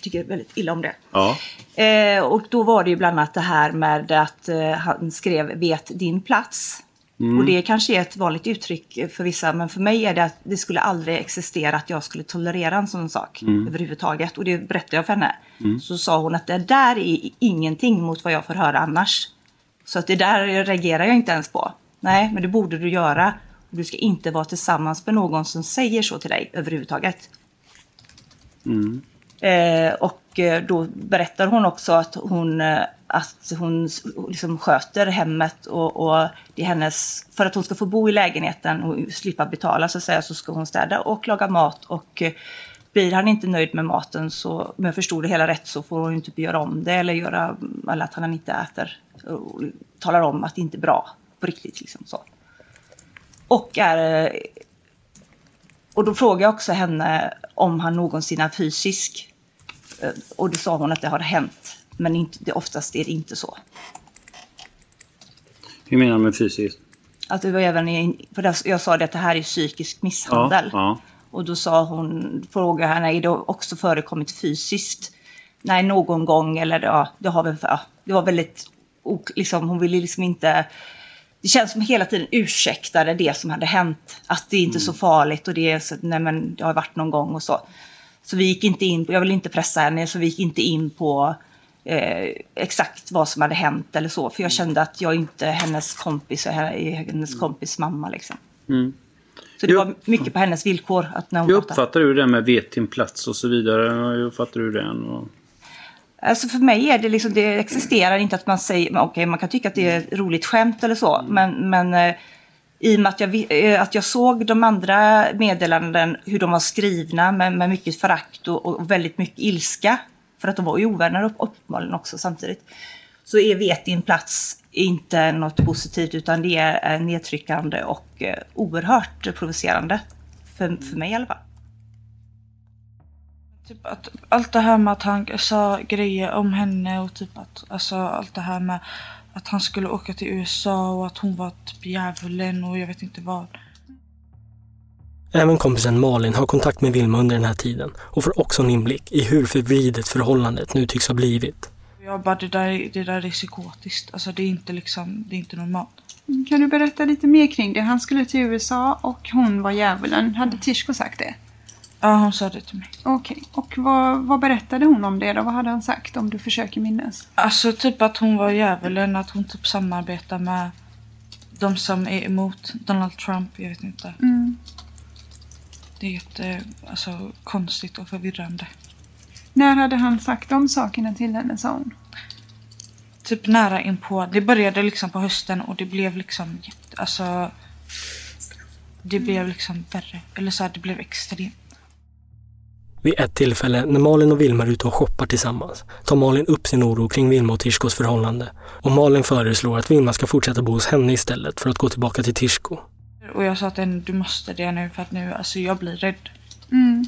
tycker väldigt illa om det. Ja. Eh, och då var det ju bland annat det här med att eh, han skrev vet din plats. Mm. Och det kanske är ett vanligt uttryck för vissa men för mig är det att det skulle aldrig existera att jag skulle tolerera en sån sak Mm. överhuvudtaget. Och det berättade jag för henne. Mm. Så sa hon att det där är ingenting mot vad jag får höra annars. Så att det där reagerar jag inte ens på. Nej, men det borde du göra. Du ska inte vara tillsammans med någon som säger så till dig överhuvudtaget. Mm. Eh, och eh, då berättar hon också att hon, eh, att hon liksom sköter hemmet och, och det hennes, för att hon ska få bo i lägenheten och slippa betala så att säga så ska hon städa och laga mat och eh, blir han inte nöjd med maten så, om jag förstod det hela rätt så får hon typ göra om det eller göra, eller att han inte äter. Och talar om att det inte är bra på riktigt liksom så. Och är eh, och då frågade jag också henne om han någonsin är fysisk. Eh, Och då sa hon att det har hänt. Men inte, det, oftast är det inte så. Hur menar du med fysiskt? Att det var även i, för jag sa det att det här är psykisk misshandel. Ja, Och då sa hon, frågade henne, är det också förekommit fysiskt? Nej, någon gång eller ja, det har väl, ja, det var väldigt, liksom, hon ville liksom inte, det känns som hela tiden ursäktade det som hade hänt. Att det är inte så farligt och det är så, nej men det har varit någon gång och så. Så vi gick inte in, på, jag vill inte pressa henne, så vi gick inte in på eh, exakt vad som hade hänt eller så. För jag kände att jag inte är hennes kompis, jag är hennes kompis mamma liksom. Mm. Så det var mycket på hennes villkor. Att när hon pratade. uppfattar du det med vet din plats och så vidare? Hur uppfattar du den? Och... Alltså för mig är det liksom, det existerar inte att man säger, okej man kan tycka att det är ett roligt skämt eller så, men, men eh, i och med att jag, eh, att jag såg de andra meddelanden, hur de var skrivna med, med mycket förakt och, och väldigt mycket ilska, för att de var ju ovänner upp, uppenbarligen också samtidigt, så är vet din plats inte något positivt utan det är eh, nedtryckande och oerhört provocerande. För, för mig i alla fall. Typ att allt det här med att han sa grejer om henne och typ att alltså allt det här med att han skulle åka till USA och att hon var typ djävulen och jag vet inte vad. Även kompisen Malin har kontakt med Vilma under den här tiden och får också en inblick i hur förvridet förhållandet nu tycks ha blivit. Jag bara det där, det där är psykotiskt. Alltså det är inte liksom, det är inte normalt. Kan du berätta lite mer kring det? Han skulle till USA och hon var djävulen. Hade Tishko sagt det? Ja, hon sa det till mig. Okej, och vad, vad berättade hon om det då? Vad hade han sagt om du försöker minnas? Alltså typ att hon var djävulen, att hon typ samarbetar med de som är emot Donald Trump, jag vet inte. Mm. Det är jätte, alltså, konstigt och förvirrande. När hade han sagt de sakerna till henne, sa hon? Typ nära inpå. Det började liksom på hösten och det blev liksom jätte, alltså det blev liksom värre. Eller så här, det blev extremt. Vid ett tillfälle när Malin och Vilma är ute och shoppar tillsammans tar Malin upp sin oro kring Vilma och Tishkos förhållande och Malin föreslår att Vilma ska fortsätta bo hos henne istället för att gå tillbaka till Tishko. Och jag sa till henne, du måste det nu för att nu, alltså jag blir rädd. Mm.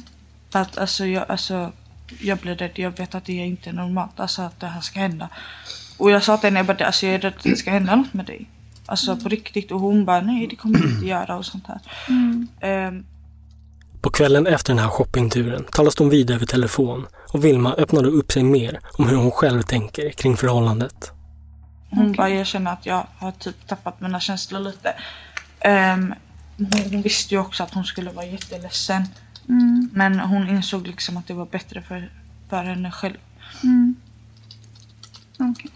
För att alltså jag, alltså, jag blir rädd, jag vet att det är inte normalt, alltså att det här ska hända. Och jag sa till henne, jag, bara, alltså, jag är rädd att det ska hända något med dig. Alltså på riktigt. Och hon bara, nej det kommer det inte göra och sånt här. Mm. Ehm, På kvällen efter den här shoppingturen talas de vid över telefon och Vilma öppnade upp sig mer om hur hon själv tänker kring förhållandet. Hon bara, jag känner att jag har typ tappat mina känslor lite. Ehm, hon, visste ju också att hon skulle vara jätteledsen. Mm. Men hon insåg liksom att det var bättre för, för henne själv. Mm. Okej.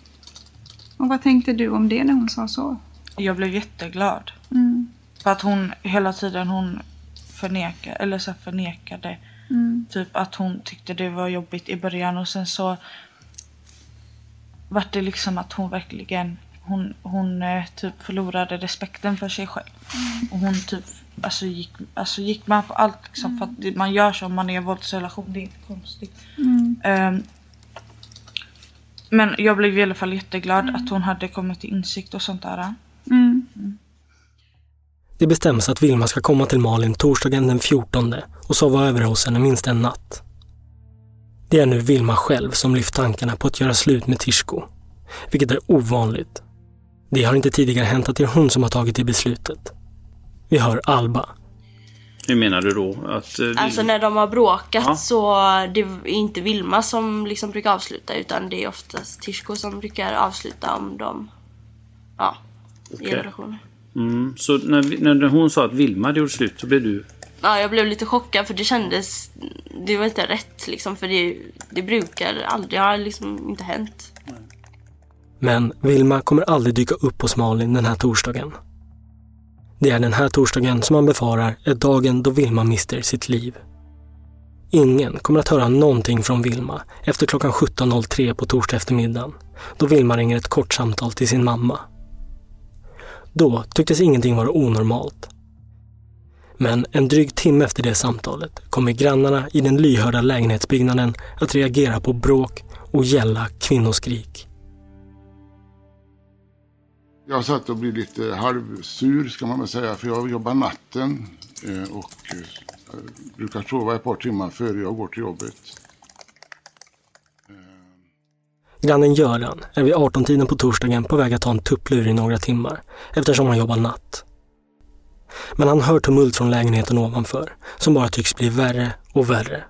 Och vad tänkte du om det när hon sa så? Jag blev jätteglad. Mm. För att hon hela tiden hon förnekade, eller så förnekade. Mm. Typ att hon tyckte det var jobbigt i början och sen så vart det liksom att hon verkligen hon, hon eh, typ förlorade respekten för sig själv. Och hon typ alltså gick, alltså gick med på allt liksom för att det, man gör så om man är i en våldsrelation. Det är inte konstigt. Mm. Ehm, men jag blev i alla fall jätteglad att hon hade kommit till insikt och sånt där. Det bestäms att Vilma ska komma till Malin torsdagen den 14 och sova över hos henne minst en natt. Det är nu Vilma själv som lyft tankarna på att göra slut med Tishko, vilket är ovanligt. Det har inte tidigare hänt att det är hon som har tagit det beslutet. Vi hör Alba. Hur menar du då? Att, eh, Alltså när de har bråkat Ja. så det är inte Vilma som liksom brukar avsluta utan det är oftast Tishko som brukar avsluta om de ja, i Okej. en relation. Mm, så när, när hon sa att Vilma hade gjort slut så blev du... Ja, jag blev lite chockad för det kändes, det var inte rätt liksom för det, det brukar aldrig, det har liksom inte hänt. Men Vilma kommer aldrig dyka upp hos Malin den här torsdagen. Det är den här torsdagen som man befarar är dagen då Vilma mister sitt liv. Ingen kommer att höra någonting från Vilma efter klockan 17.03 på torsdag eftermiddagen då Vilma ringer ett kort samtal till sin mamma. Då tycktes ingenting vara onormalt. Men en dryg timme efter det samtalet kommer grannarna i den lyhörda lägenhetsbyggnaden att reagera på bråk och gälla kvinnoskrik. Jag satt och blev lite halvsur ska man väl säga för jag jobbar natten eh, och eh, brukar sova ett par timmar före jag går till jobbet. Grannen Göran är vid 18-tiden på torsdagen på väg att ta en tupplur i några timmar eftersom han jobbar natt. Men han hör tumult från lägenheten ovanför som bara tycks bli värre och värre.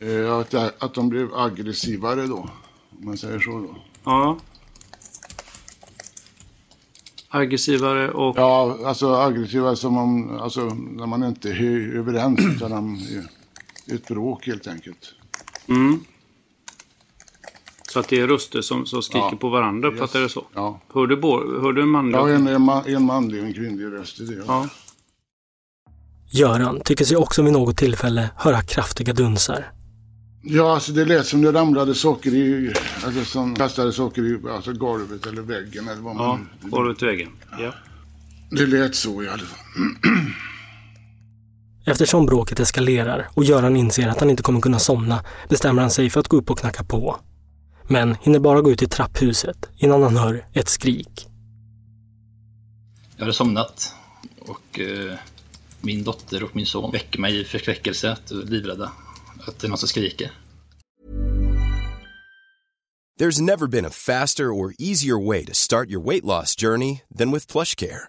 Eh, Att, att de blev aggressivare då, om man säger så då. Ja. Aggressivare och... Ja, alltså aggressiva som om, alltså när man inte är överens utan är ett bråk helt enkelt. Mm. Så att det är röster som, som skriker Ja. på varandra, Yes. uppfattar jag det så? Ja. Hör du, hör du en manlig? Ja, en, en, ma- en manlig och en kvinnlig röst i det. Ja. Göran tycker sig också vid något tillfälle höra kraftiga dunsar. Ja, alltså det lät som det ramlade socker i, alltså som kastade socker i alltså golvet eller väggen eller vad Ja, man... golvet till väggen. Ja. Det lät så i alla fall. Eftersom bråket eskalerar och Göran inser att han inte kommer kunna somna bestämmer han sig för att gå upp och knacka på. Men hinner bara gå ut i trapphuset innan han hör ett skrik. Jag hade somnat och eh, min dotter och min son väcker mig i förskräckelse, att, livrädda, att det är någon som skriker. There's never been a faster or easier way to start your weight loss journey than with PlushCare.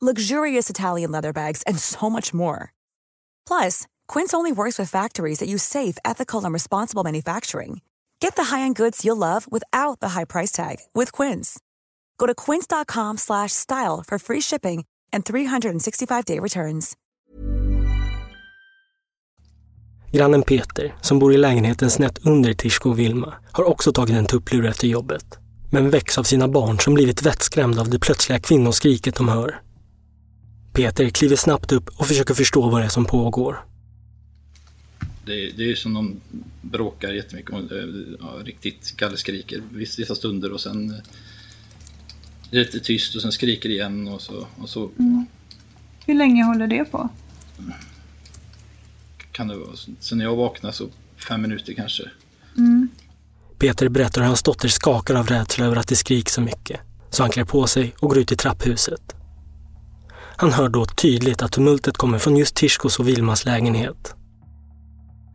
luxurious Italian leather bags, and so much more. Plus, Quince only works with factories that use safe, ethical, and responsible manufacturing. Get the high-end goods you'll love without the high price tag with Quince. Go to quince.com style for free shipping and 365-day returns. Grannen Peter, som bor i lägenheten snett under Tishko och Vilma, har också tagit en tupplur efter jobbet. Men väcks av sina barn som blivit vettskrämda av det plötsliga kvinnoskriket de hör. Peter kliver snabbt upp och försöker förstå vad det är som pågår. Det, det är ju som de bråkar jättemycket och eh, ja, riktigt gallskriker vissa stunder och sen eh, det är lite tyst och sen skriker igen och så, och så Mm. Hur länge håller det på? kan det vara. Sen när jag vaknar så fem minuter kanske. Mm. Peter berättar hur hans dotter skakar av rädsla över att det skriks så mycket. Så han klär på sig och går ut i trapphuset. Han hör då tydligt att tumultet kommer från just Tishkos och Vilmas lägenhet.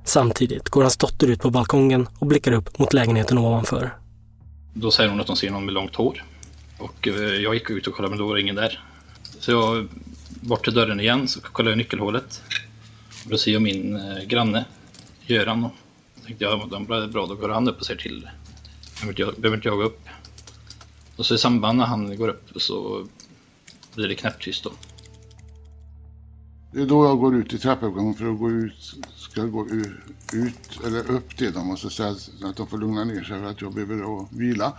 Samtidigt går hans dotter ut på balkongen och blickar upp mot lägenheten ovanför. Då säger hon att hon ser någon med långt hår. Och eh, jag gick ut och kollade men då var det ingen där. Så jag bort till dörren igen så kollade jag nyckelhålet. Och då ser jag min eh, granne Göran. Då tänkte jag, det är bra, då går han upp och säger till. Behöver behöver inte jag gå upp. Och så i samband när han går upp så blir det knäpptyst då. Det är då jag går ut i trappuppgången för att gå ut, ska gå ut eller upp till dem och så säga att de får lugna ner sig för att jag behöver då vila.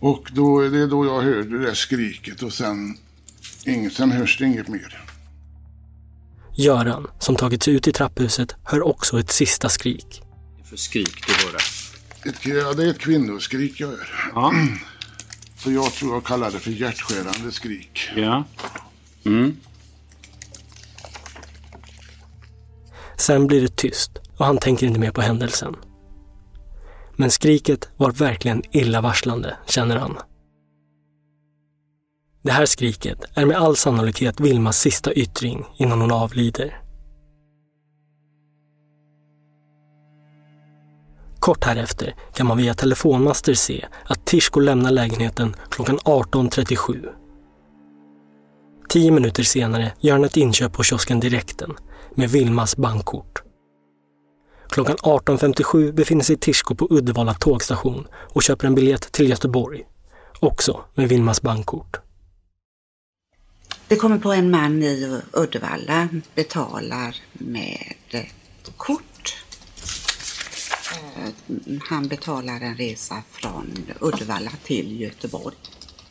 Och då, det är då jag hör det där skriket och sen, inget, sen hörs det inget mer. Göran, som tagit sig ut i trapphuset, hör också ett sista skrik. För skrik det var det. Ett, ja, det är ett kvinnoskrik jag hör. Ja. Så jag tror jag kallar det för hjärtskärande skrik. Ja. Mm. Sen blir det tyst och han tänker inte mer på händelsen. Men skriket var verkligen illavarslande, känner han. Det här skriket är med all sannolikhet Vilmas sista yttring innan hon avlider. Kort härefter kan man via telefonmaster se att Tishko lämnar lägenheten klockan 18.37. Tio minuter senare gör han ett inköp på kiosken Direkten med Vilmas bankkort. Klockan 18.57 befinner sig Tishko på Uddevalla tågstation och köper en biljett till Göteborg. Också med Vilmas bankkort. Det kommer på en man i Uddevalla, betalar med kort. Eh, Han betalar en resa från Uddevalla till Göteborg.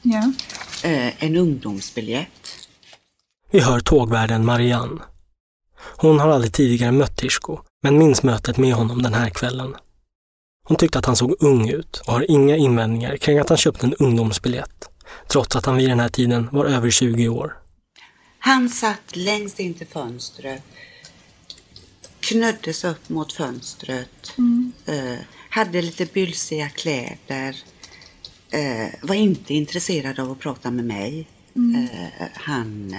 Ja. Eh, En ungdomsbiljett. Vi hör tågvärden Marianne. Hon har aldrig tidigare mött Tishko, men minns mötet med honom den här kvällen. Hon tyckte att han såg ung ut och har inga invändningar kring att han köpte en ungdomsbiljett, trots att han vid den här tiden var över 20 år. Han satt längst in till fönstret, knöddes upp mot fönstret, eh, hade lite bylsiga kläder, eh, var inte intresserad av att prata med mig. Mm. Eh, han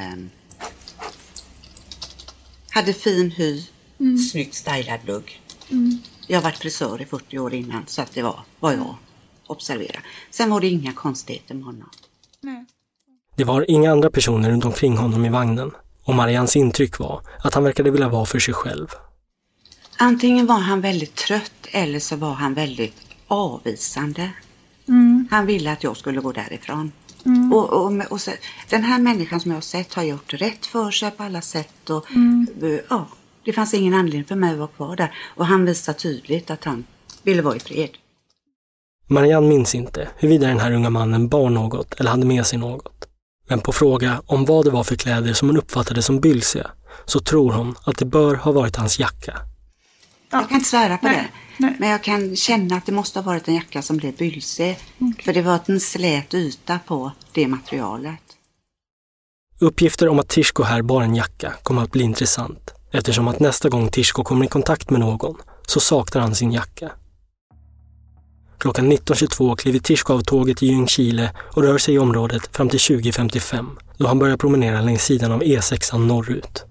hade fin hy, Mm. snyggt stylad lugg. Mm. Jag har varit frisör i 40 år innan så att det var vad jag observerade. Sen var det inga konstigheter med honom. Det var inga andra personer runt omkring honom i vagnen och Marians intryck var att han verkade vilja vara för sig själv. Antingen var han väldigt trött eller så var han väldigt avvisande. Mm. Han ville att jag skulle gå därifrån. Mm. Och, och, och så, den här människan som jag har sett har gjort rätt för sig på alla sätt. Och, Mm. ja, det fanns ingen anledning för mig att vara kvar där. Och han visade tydligt att han ville vara i fred. Marianne minns inte huruvida den här unga mannen bar något eller hade med sig något. Men på fråga om vad det var för kläder som hon uppfattade som bylsiga så tror hon att det bör ha varit hans jacka. Jag kan inte svära på det. Men jag kan känna att det måste ha varit en jacka som blev bylsig. För det var en slät yta på det materialet. Uppgifter om att Tishko här bar en jacka kommer att bli intressant eftersom att nästa gång Tishko kommer i kontakt med någon så saknar han sin jacka. Klockan 19.22 kliver Tishko av tåget i Ljungskile och rör sig i området fram till 20.55 då han börjar promenera längs sidan av E6 norrut.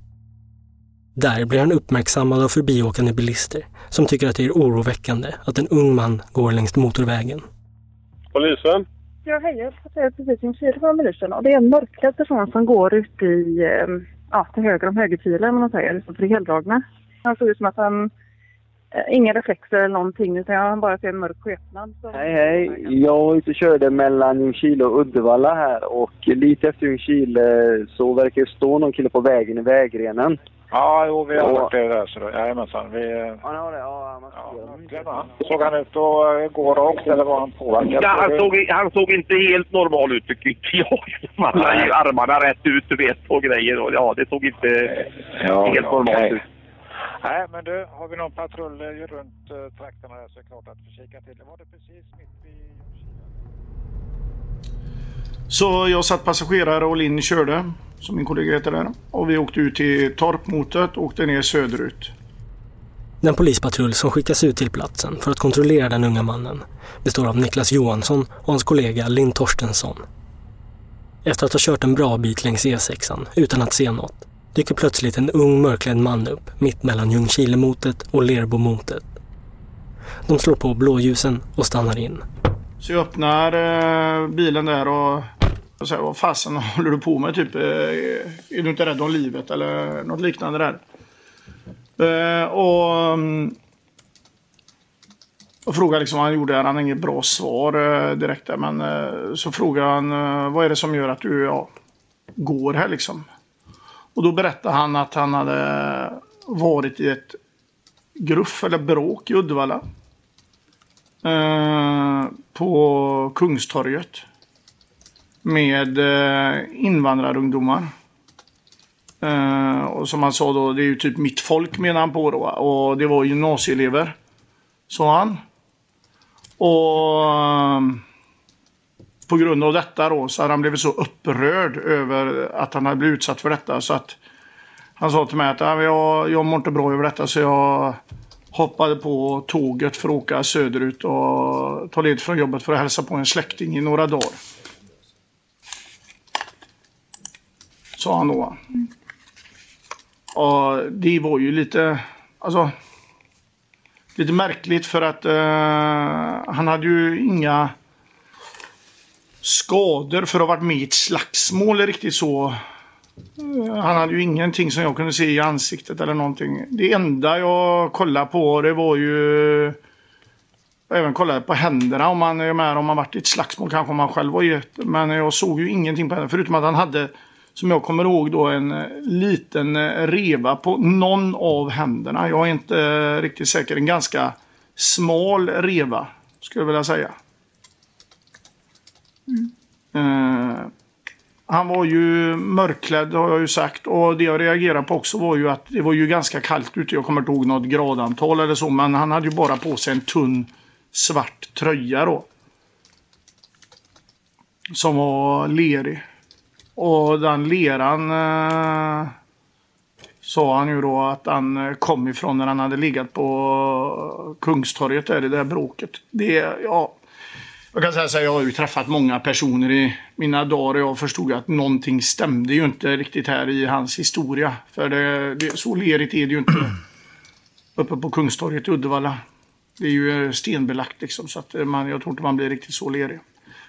Där blir han uppmärksammad av förbiåkande bilister som tycker att det är oroväckande att en ung man går längs motorvägen. Polisen? Ja, hej. Jag passerar precis Ljungskile från polisen och det är en mörkklädd person som går ut i, eh, ja, till höger om högerfilen, om man säger, så för heldragna. Han såg ut som att han, eh, inga reflexer eller någonting, utan han bara ser en mörk skepnad. Så... Hej, hej. Jag var ute och körde mellan Ljungskile och Uddevalla här och lite efter Ljungskile så verkar det stå någon kille på vägen i vägrenen. Ja, jo, vi har Och- hört det där. Så då, jajamensan. Vi, Ja, ni har det? Ja, man ja, Såg han ut att eh, gå rakt eller var han påverkad? Ja, han, såg, han såg inte helt normal ut tycker inte jag. Han hade ju armarna rätt ut du vet och grejer. Och, ja, det såg inte helt normalt okej. ut. Nej, men du, har vi någon patrull eh, runt uh, trakterna här så är det klart att vi kikar till. Det var det precis mitt vid Så jag satt passagerare och Linn körde, som min kollega heter där. Och vi åkte ut till Torpmotet och åkte ner söderut. Den polispatrull som skickas ut till platsen för att kontrollera den unga mannen består av Niklas Johansson och hans kollega Linn Torstensson. Efter att ha kört en bra bit längs E6 utan att se något dyker plötsligt en ung mörklädd man upp mitt mellan Ljungskilemotet och Lerbomotet. De slår på blåljusen och stannar in. Så jag öppnar eh, bilen där och, och säger vad fasen håller du på med? Typ, eh, är du inte rädd om livet eller något liknande där? Eh, och, mm, och frågar liksom vad han gjorde. Han har inget bra svar eh, direkt där. Men så frågar han vad är det som gör att du ja, går här liksom? Och då berättar han att han hade varit i ett gruff eller bråk i Uddevalla. Eh, på Kungstorget. Med eh, invandrarungdomar. Eh, och som han sa då, det är ju typ mitt folk menar han på då. Och det var gymnasieelever. Sa han. Och eh, på grund av detta då så hade han blivit så upprörd över att han hade blivit utsatt för detta så att han sa till mig att jag, jag mår inte bra över detta så jag hoppade på tåget för att åka söderut och ta ledigt från jobbet för att hälsa på en släkting i några dagar. Sa han då. Och det var ju lite, alltså, lite märkligt för att eh, han hade ju inga skador för att ha varit med i ett slagsmål riktigt så. Eh, han hade ju ingenting som jag kunde se i ansiktet eller någonting. Det enda jag kollade på det var ju jag även kollade på händerna om man är med om man varit i ett slagsmål kanske man själv var i ett. Men jag såg ju ingenting på händerna förutom att han hade som jag kommer ihåg då en eh, liten eh, reva på någon av händerna. Jag är inte eh, riktigt säker. En ganska smal reva skulle jag vilja säga. Eh, han var ju mörkklädd har jag ju sagt och det jag reagerade på också var ju att det var ju ganska kallt ute. Jag kommer inte ihåg något gradantal eller så men han hade ju bara på sig en tunn svart tröja då. Som var lerig. Och den leran eh, sa han ju då att han eh, kom ifrån när han hade legat på Kungstorget där i det där bråket. Det, ja, jag kan säga så här, jag har ju träffat många personer i mina dagar och jag förstod att någonting stämde ju inte riktigt här i hans historia. För det, det, så lerigt är det ju inte uppe på Kungstorget i Uddevalla. Det är ju eh, stenbelagt liksom så att eh, man, jag tror inte man blir riktigt så lerig.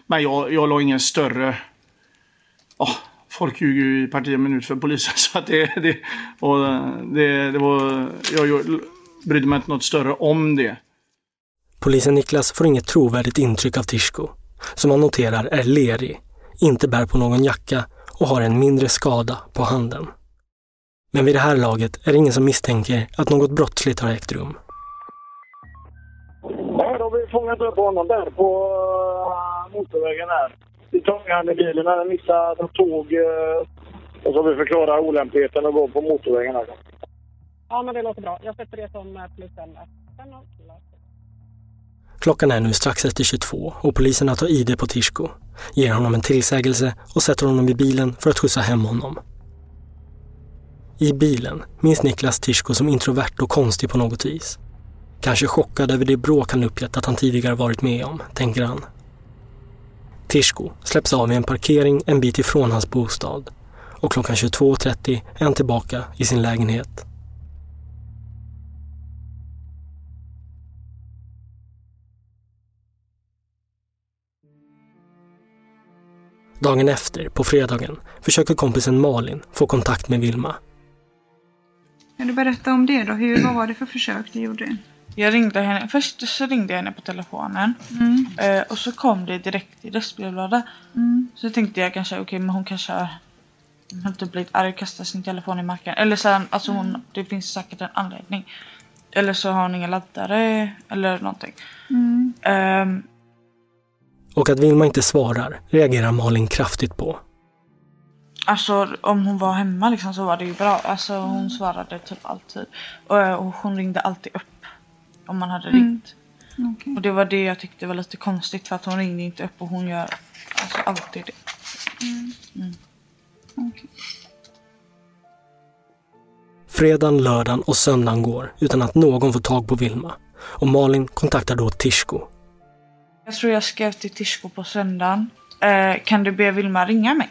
Men jag, jag la ingen större... Ja, folk ljuger ju i parti minut för polisen så att det... det, och det, det var, jag, brydde mig inte något större om det. Polisen Niklas får inget trovärdigt intryck av Tishko, som han noterar är lerig, inte bär på någon jacka och har en mindre skada på handen. Men vid det här laget är det ingen som misstänker att något brottsligt har ägt rum. Ja, då har vi fångat upp honom där på uh, motorvägen här. Vi tångade han i bilen när han missade ett tåg. Uh, och så vi förklarat olämpligheten att gå på motorvägen här. Ja, men det låter bra. Jag sätter det som eh, plus en. Klockan är nu strax efter 22 och poliserna tar ID på Tishko, ger honom en tillsägelse och sätter honom i bilen för att skjutsa hem honom. I bilen minns Niklas Tishko som introvert och konstig på något vis. Kanske chockad över det bråk han uppgett att han tidigare varit med om, tänker han. Tishko släpps av i en parkering en bit ifrån hans bostad och klockan 22.30 är han tillbaka i sin lägenhet. Dagen efter, på fredagen, försöker kompisen Malin få kontakt med Vilma. Kan du berätta om det då? Hur, vad var det för försök du gjorde? Jag ringde henne, först så ringde jag henne på telefonen. Mm. Eh, och så kom det direkt i röstbrevlåda. Mm. Så tänkte jag kanske, okej okay, men hon kanske har typ blivit arg och kastat sin telefon i marken. Eller så alltså hon, Mm. det finns säkert en anledning. Eller så har hon ingen laddare eller någonting. Mm. Ehm, Och att Vilma inte svarar reagerar Malin kraftigt på. Alltså om hon var hemma liksom så var det ju bra. Alltså hon svarade typ alltid. Och, och hon ringde alltid upp. Om man hade Mm. ringt. Okej. Och det var det jag tyckte var lite konstigt för att hon ringde inte upp och hon gör alltså alltid det. Mm. Mm. Okej. Fredagen, lördagen och söndagen går utan att någon får tag på Vilma. Och Malin kontaktar då Tishko. Jag tror jag skrev till Tishko på söndagen. Eh, kan du be Vilma ringa mig?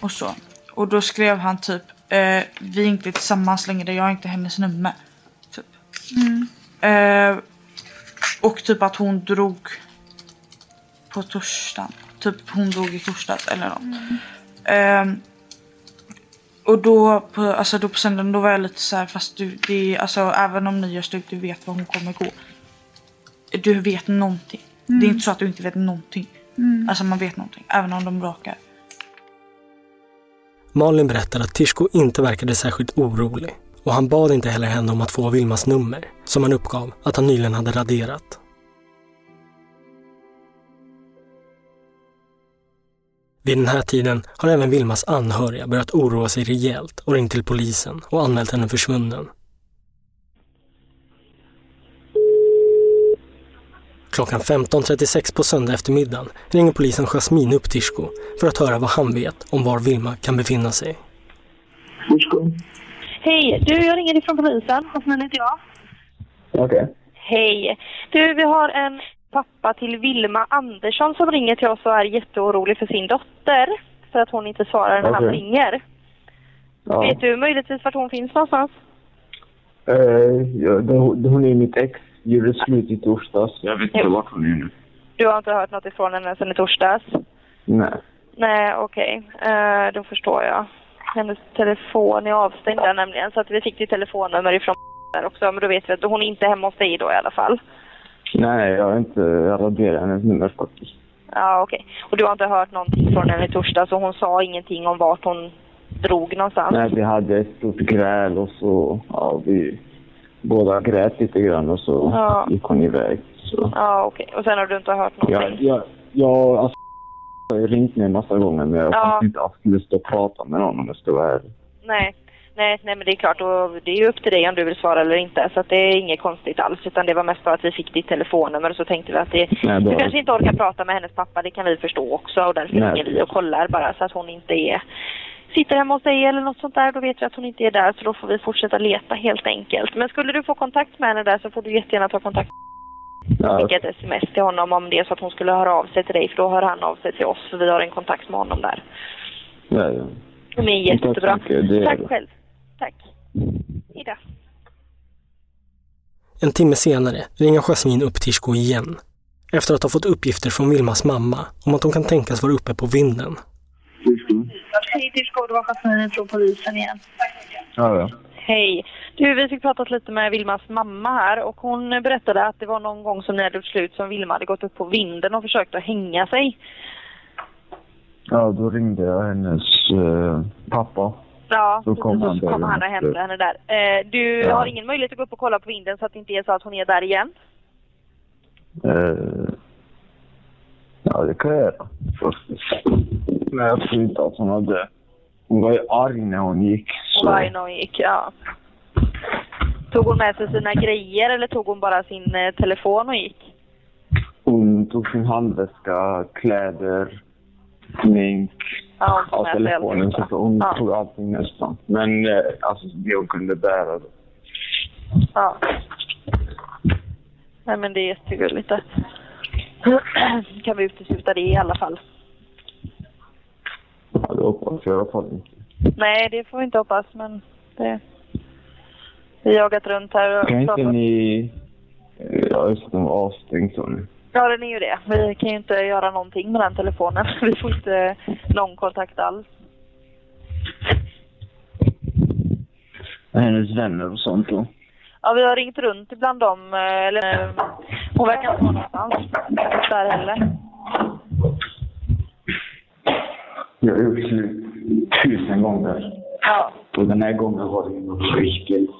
Och så. Och då skrev han typ. Eh, vi är inte tillsammans längre. Jag har inte hennes nummer. Typ. Mm. Eh, och typ att hon drog på torsdagen. Typ hon drog i torsdags eller något. Ehm, och då på, alltså då på söndagen då var jag lite så här fast du, det, är- alltså även om ni gör slut du vet var hon kommer gå. Du vet någonting. Mm. Det är inte så att du inte vet någonting. Mm. Alltså man vet någonting även om de bråkar. Malin berättar att Tishko inte verkade särskilt orolig och han bad inte heller henne om att få Vilmas nummer, som han uppgav att han nyligen hade raderat. Vid den här tiden har även Vilmas anhöriga börjat oroa sig rejält och ringt till polisen och anmält henne försvunnen. Klockan 15.36 på söndag eftermiddag ringer polisen Jasmin upp Tishko för att höra vad han vet om var Vilma kan befinna sig. Hej, du jag ringer ifrån polisen. Jasmin heter jag. Okej. Hej. Du, vi har en pappa till Vilma Andersson som ringer till oss och är jätteorolig för sin dotter. För att hon inte svarar när han Okej. ringer. Ja. Vet du möjligtvis vart hon finns någonstans? Eh, ja, det- hon är mitt ex. Gjorde slut i torsdags. Jag vet inte vart hon är nu. Du har inte hört något ifrån henne sedan i torsdags? Nej. Nej, okej. Eh, då förstår jag. Hennes telefon är avstängd där nämligen. Så att vi fick ju telefonnummer ifrån där också. Men då vet vi att hon är inte hemma hos dig då i alla fall. Nej, jag har inte raderat hennes nummer faktiskt. Ja, okej. Och du har inte hört någonting från henne i torsdags och hon sa ingenting om vart hon drog någonstans? Nej, vi hade ett stort gräl och så, ja, vi båda grät lite grann och så Ja. gick hon iväg. Så. Ja, okej. Och sen har du inte hört någonting? jag, jag, alltså, jag har ringt mig en massa gånger men jag Ja. inte haft lust att prata med någon om jag ska vara ärlig. Nej. Nej, nej men det är klart och det är ju upp till dig om du vill svara eller inte. Så det är inget konstigt alls. Utan det var mest bara att vi fick ditt telefonnummer och så tänkte vi att det, Nej, du kanske inte orkar prata med hennes pappa. Det kan vi förstå också och därför ringer vi och kollar bara så att hon inte är sitter hemma hos dig eller något sånt där. Då vet vi att hon inte är där så då får vi fortsätta leta helt enkelt. Men skulle du få kontakt med henne där så får du jättegärna ta kontakt skicka ett sms till honom om det är så att hon skulle höra av sig till dig för då hör han av sig till oss för vi har en kontakt med honom där. ja, ja. Är jättebra. Tack det är Tack själv. Tack. Hejdå. En timme senare ringer Jasmin upp Tishko igen. Efter att ha fått uppgifter från Vilmas mamma om att hon kan tänkas vara uppe på vinden. Hej Tishko, det var Jasmine från polisen igen. Ja, ja. Hej. Du, vi fick pratat lite med Vilmas mamma här och hon berättade att det var någon gång som ni hade gjort slut som Vilma hade gått upp på vinden och försökt att hänga sig. Ja, då ringde jag hennes eh, pappa. Ja, Så kom han så kom han och hämtade henne där. Eh, du Ja. har ingen möjlighet att gå upp och kolla på vinden så att det inte är så att hon är där igen? Eh, ja, det kan jag göra. Men jag tror inte att hon hade... Hon var ju arg när hon gick. Hon var arg när hon gick, ja. Tog hon med sig sina grejer eller tog hon bara sin eh, telefon och gick? Hon tog sin handväska, kläder, smink, Ja, hon ja, telefonen. Så hon Ja. tog allting nästan. Men eh, alltså det hon kunde bära. Då. Ja. Nej men det är jättegulligt kan vi utesluta det i alla fall. Ja, det hoppas jag i alla fall inte. Nej, det får vi inte hoppas men det... Jagat runt här och Kan inte pratat. ni... Ja, just det, den var avstängd sa ni. Ja, den är ju det. Vi kan ju inte göra någonting med den telefonen. Vi får inte någon kontakt alls. Hennes vänner och sånt då. Ja, vi har ringt runt bland dem. eh, Eller, eh, hon verkar inte vara någonstans där heller. Jag har gjort slut tusen gånger. Ja. Och den här gången var det något riktigt...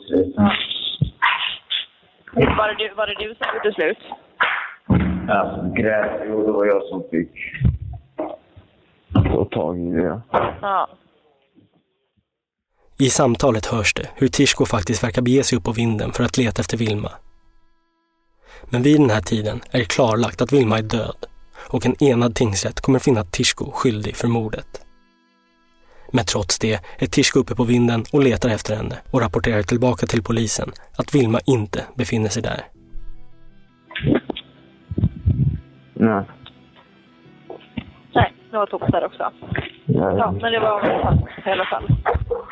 Var det du, var det du som gjorde slut? Alltså, gräs, jo, det var jag som fick ta tag i det. Ja. I samtalet hörs det hur Tishko faktiskt verkar bege sig upp på vinden för att leta efter Vilma. Men vid den här tiden är det klarlagt att Vilma är död och en enad tingsrätt kommer finna Tishko skyldig för mordet. Men trots det är Tishko uppe på vinden och letar efter henne och rapporterar tillbaka till polisen att Vilma inte befinner sig där. Nej. Nej, det var tomt där också. Ja, Ja, men det var i alla fall.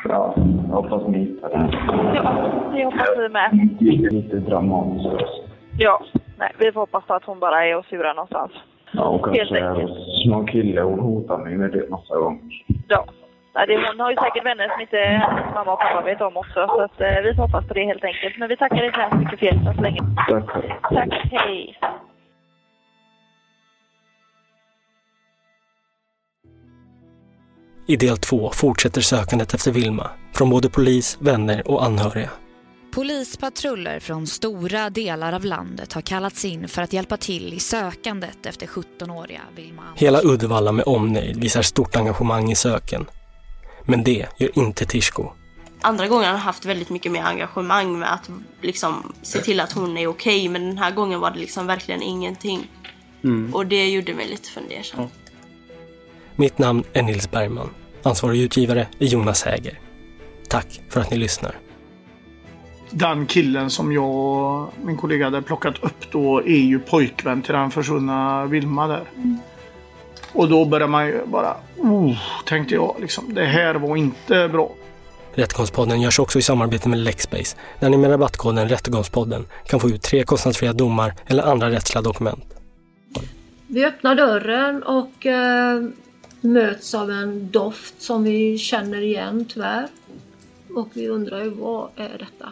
ja, jag hoppas ni hittar den. Ja, det hoppas vi med. Lite, dramatiskt. Ja, nej, vi får hoppas att hon bara är och surar någonstans. Ja, och Helt kanske är hos någon kille. Hon hotar mig med det massa gånger. Ja. Nej, det, hon har ju säkert vänner som inte hennes mamma och pappa vet om också. Så att, eh, vi hoppas på det helt enkelt. Men vi tackar dig så hemskt mycket för hjälpen så länge. Tack. Tack, hej. I del två fortsätter sökandet efter Vilma från både polis, vänner och anhöriga. Polispatruller från stora delar av landet har kallats in för att hjälpa till i sökandet efter 17-åriga Vilma Hela Uddevalla med omnejd visar stort engagemang i söken. Men det gör inte Tishko. Andra gången har han haft väldigt mycket mer engagemang med att liksom se till att hon är okej. men den här gången var det liksom verkligen ingenting. Mm. Och det gjorde mig lite fundersam. Mitt namn är Nils Bergman. Ansvarig utgivare är Jonas Häger. Tack för att ni lyssnar. Den killen som jag och min kollega hade plockat upp då är ju pojkvän till den försvunna Vilma där. Och då börjar man ju bara, oh, tänkte jag liksom, det här var inte bra. Rättegångspodden görs också i samarbete med Lexbase där ni med rabattkoden Rättegångspodden kan få ut tre kostnadsfria domar eller andra rättsliga dokument. Vi öppnar dörren och eh, möts av en doft som vi känner igen tyvärr. Och vi undrar ju vad är detta?